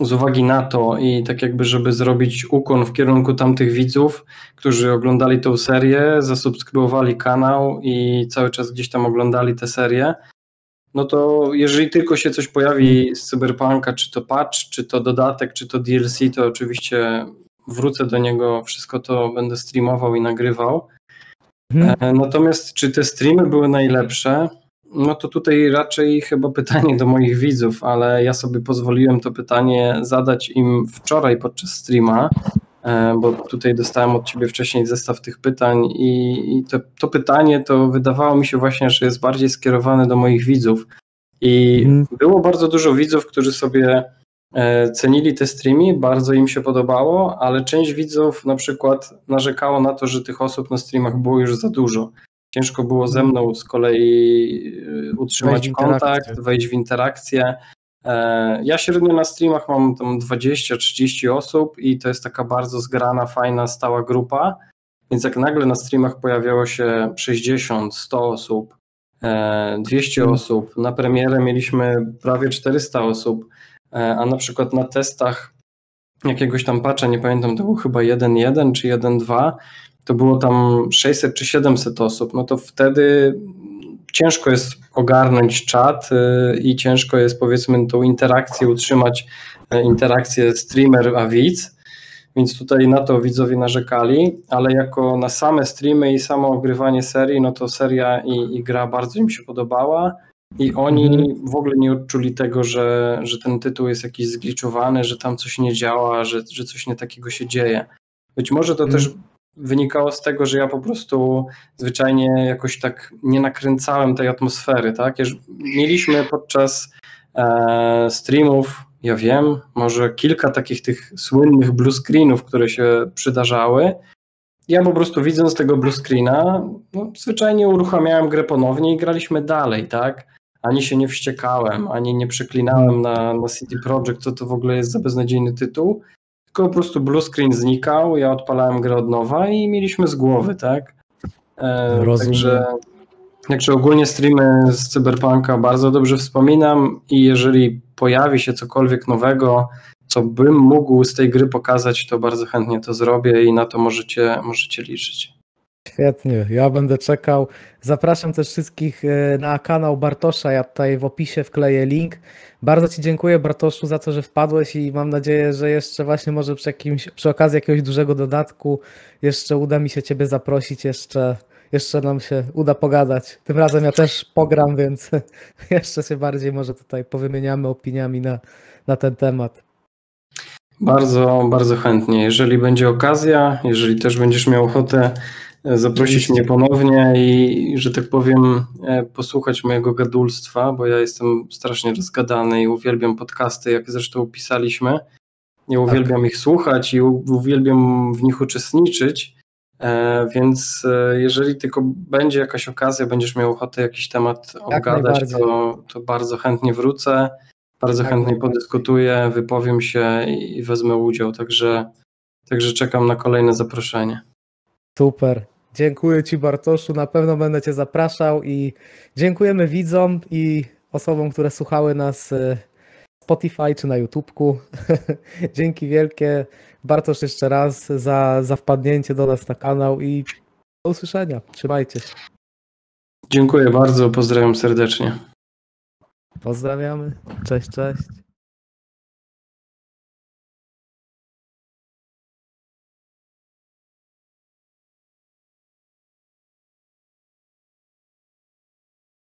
z uwagi na to i tak jakby, żeby zrobić ukłon w kierunku tamtych widzów, którzy oglądali tą serię, zasubskrybowali kanał i cały czas gdzieś tam oglądali tę serię, no to jeżeli tylko się coś pojawi z Cyberpunka, czy to patch, czy to dodatek, czy to DLC, to oczywiście wrócę do niego, wszystko to będę streamował i nagrywał. Mhm. E, Natomiast czy te streamy były najlepsze? No to tutaj raczej chyba pytanie do moich widzów, ale ja sobie pozwoliłem to pytanie zadać im wczoraj podczas streama, e, bo tutaj dostałem od ciebie wcześniej zestaw tych pytań i, i to, to pytanie to wydawało mi się właśnie, że jest bardziej skierowane do moich widzów. I Mhm. było bardzo dużo widzów, którzy sobie e, cenili te streamy, bardzo im się podobało, ale część widzów na przykład narzekało na to, że tych osób na streamach było już za dużo. Ciężko było ze mną z kolei e, utrzymać Wejść kontakt, wejść w interakcję. E, Ja średnio na streamach mam tam 20-30 osób i to jest taka bardzo zgrana, fajna, stała grupa. Więc jak nagle na streamach pojawiało się 60, 100 osób, e, 200 Mm. osób, na premierę mieliśmy prawie 400 osób, e, a na przykład na testach jakiegoś tam patcha, nie pamiętam, to był chyba 1.1 czy 1.2, to było tam 600 czy 700 osób, no to wtedy ciężko jest ogarnąć czat y, i ciężko jest powiedzmy tą interakcję utrzymać, e, interakcję streamer a widz, więc tutaj na to widzowie narzekali, ale jako na same streamy i samo ogrywanie serii, no to seria i, i gra bardzo im się podobała i oni Mhm. w ogóle nie odczuli tego, że, że ten tytuł jest jakiś zgliczowany, że tam coś nie działa, że, że coś nie takiego się dzieje. Być może to Mhm. też wynikało z tego, że ja po prostu zwyczajnie jakoś tak nie nakręcałem tej atmosfery, tak? Mieliśmy podczas e, streamów, ja wiem, może kilka takich tych słynnych blue screenów, które się przydarzały. Ja po prostu widząc tego blue screena, no, zwyczajnie uruchamiałem grę ponownie i graliśmy dalej, tak? Ani się nie wściekałem, ani nie przeklinałem na, na CD Projekt, co to w ogóle jest za beznadziejny tytuł, po prostu blue screen znikał, ja odpalałem grę od nowa i mieliśmy z głowy, tak? E, Rozumiem. także, także ogólnie streamy z Cyberpunka bardzo dobrze wspominam i jeżeli pojawi się cokolwiek nowego, co bym mógł z tej gry pokazać, to bardzo chętnie to zrobię i na to możecie, możecie liczyć. Świetnie, ja będę czekał. Zapraszam też wszystkich e, na kanał Bartosza. Ja tutaj w opisie wkleję link. Bardzo Ci dziękuję, Bartoszu, za to, że wpadłeś i mam nadzieję, że jeszcze właśnie może przy, jakimś, przy okazji jakiegoś dużego dodatku jeszcze uda mi się Ciebie zaprosić, jeszcze, jeszcze nam się uda pogadać. Tym razem ja też pogram, więc [laughs] jeszcze się bardziej może tutaj powymieniamy opiniami na, na ten temat. Bardzo, bardzo chętnie. Jeżeli będzie okazja, jeżeli też będziesz miał ochotę zaprosić mnie ponownie i, że tak powiem, e, posłuchać mojego gadulstwa, bo ja jestem strasznie rozgadany i uwielbiam podcasty, jak zresztą pisaliśmy. Ja uwielbiam ich słuchać i uwielbiam w nich uczestniczyć. E, Więc e, jeżeli tylko będzie jakaś okazja, będziesz miał ochotę jakiś temat obgadać, najbardziej. to, to bardzo chętnie wrócę. Bardzo Jak chętnie podyskutuję, wypowiem się i i wezmę udział. Także, także czekam na kolejne zaproszenie. Super. Dziękuję Ci, Bartoszu. Na pewno będę Cię zapraszał i dziękujemy widzom i osobom, które słuchały nas e, Spotify czy na YouTubku. [laughs] Dzięki wielkie, Bartosz, jeszcze raz za, za wpadnięcie do nas na kanał i do usłyszenia. Trzymajcie się. Dziękuję bardzo, pozdrawiam serdecznie. Pozdrawiamy. Cześć, cześć.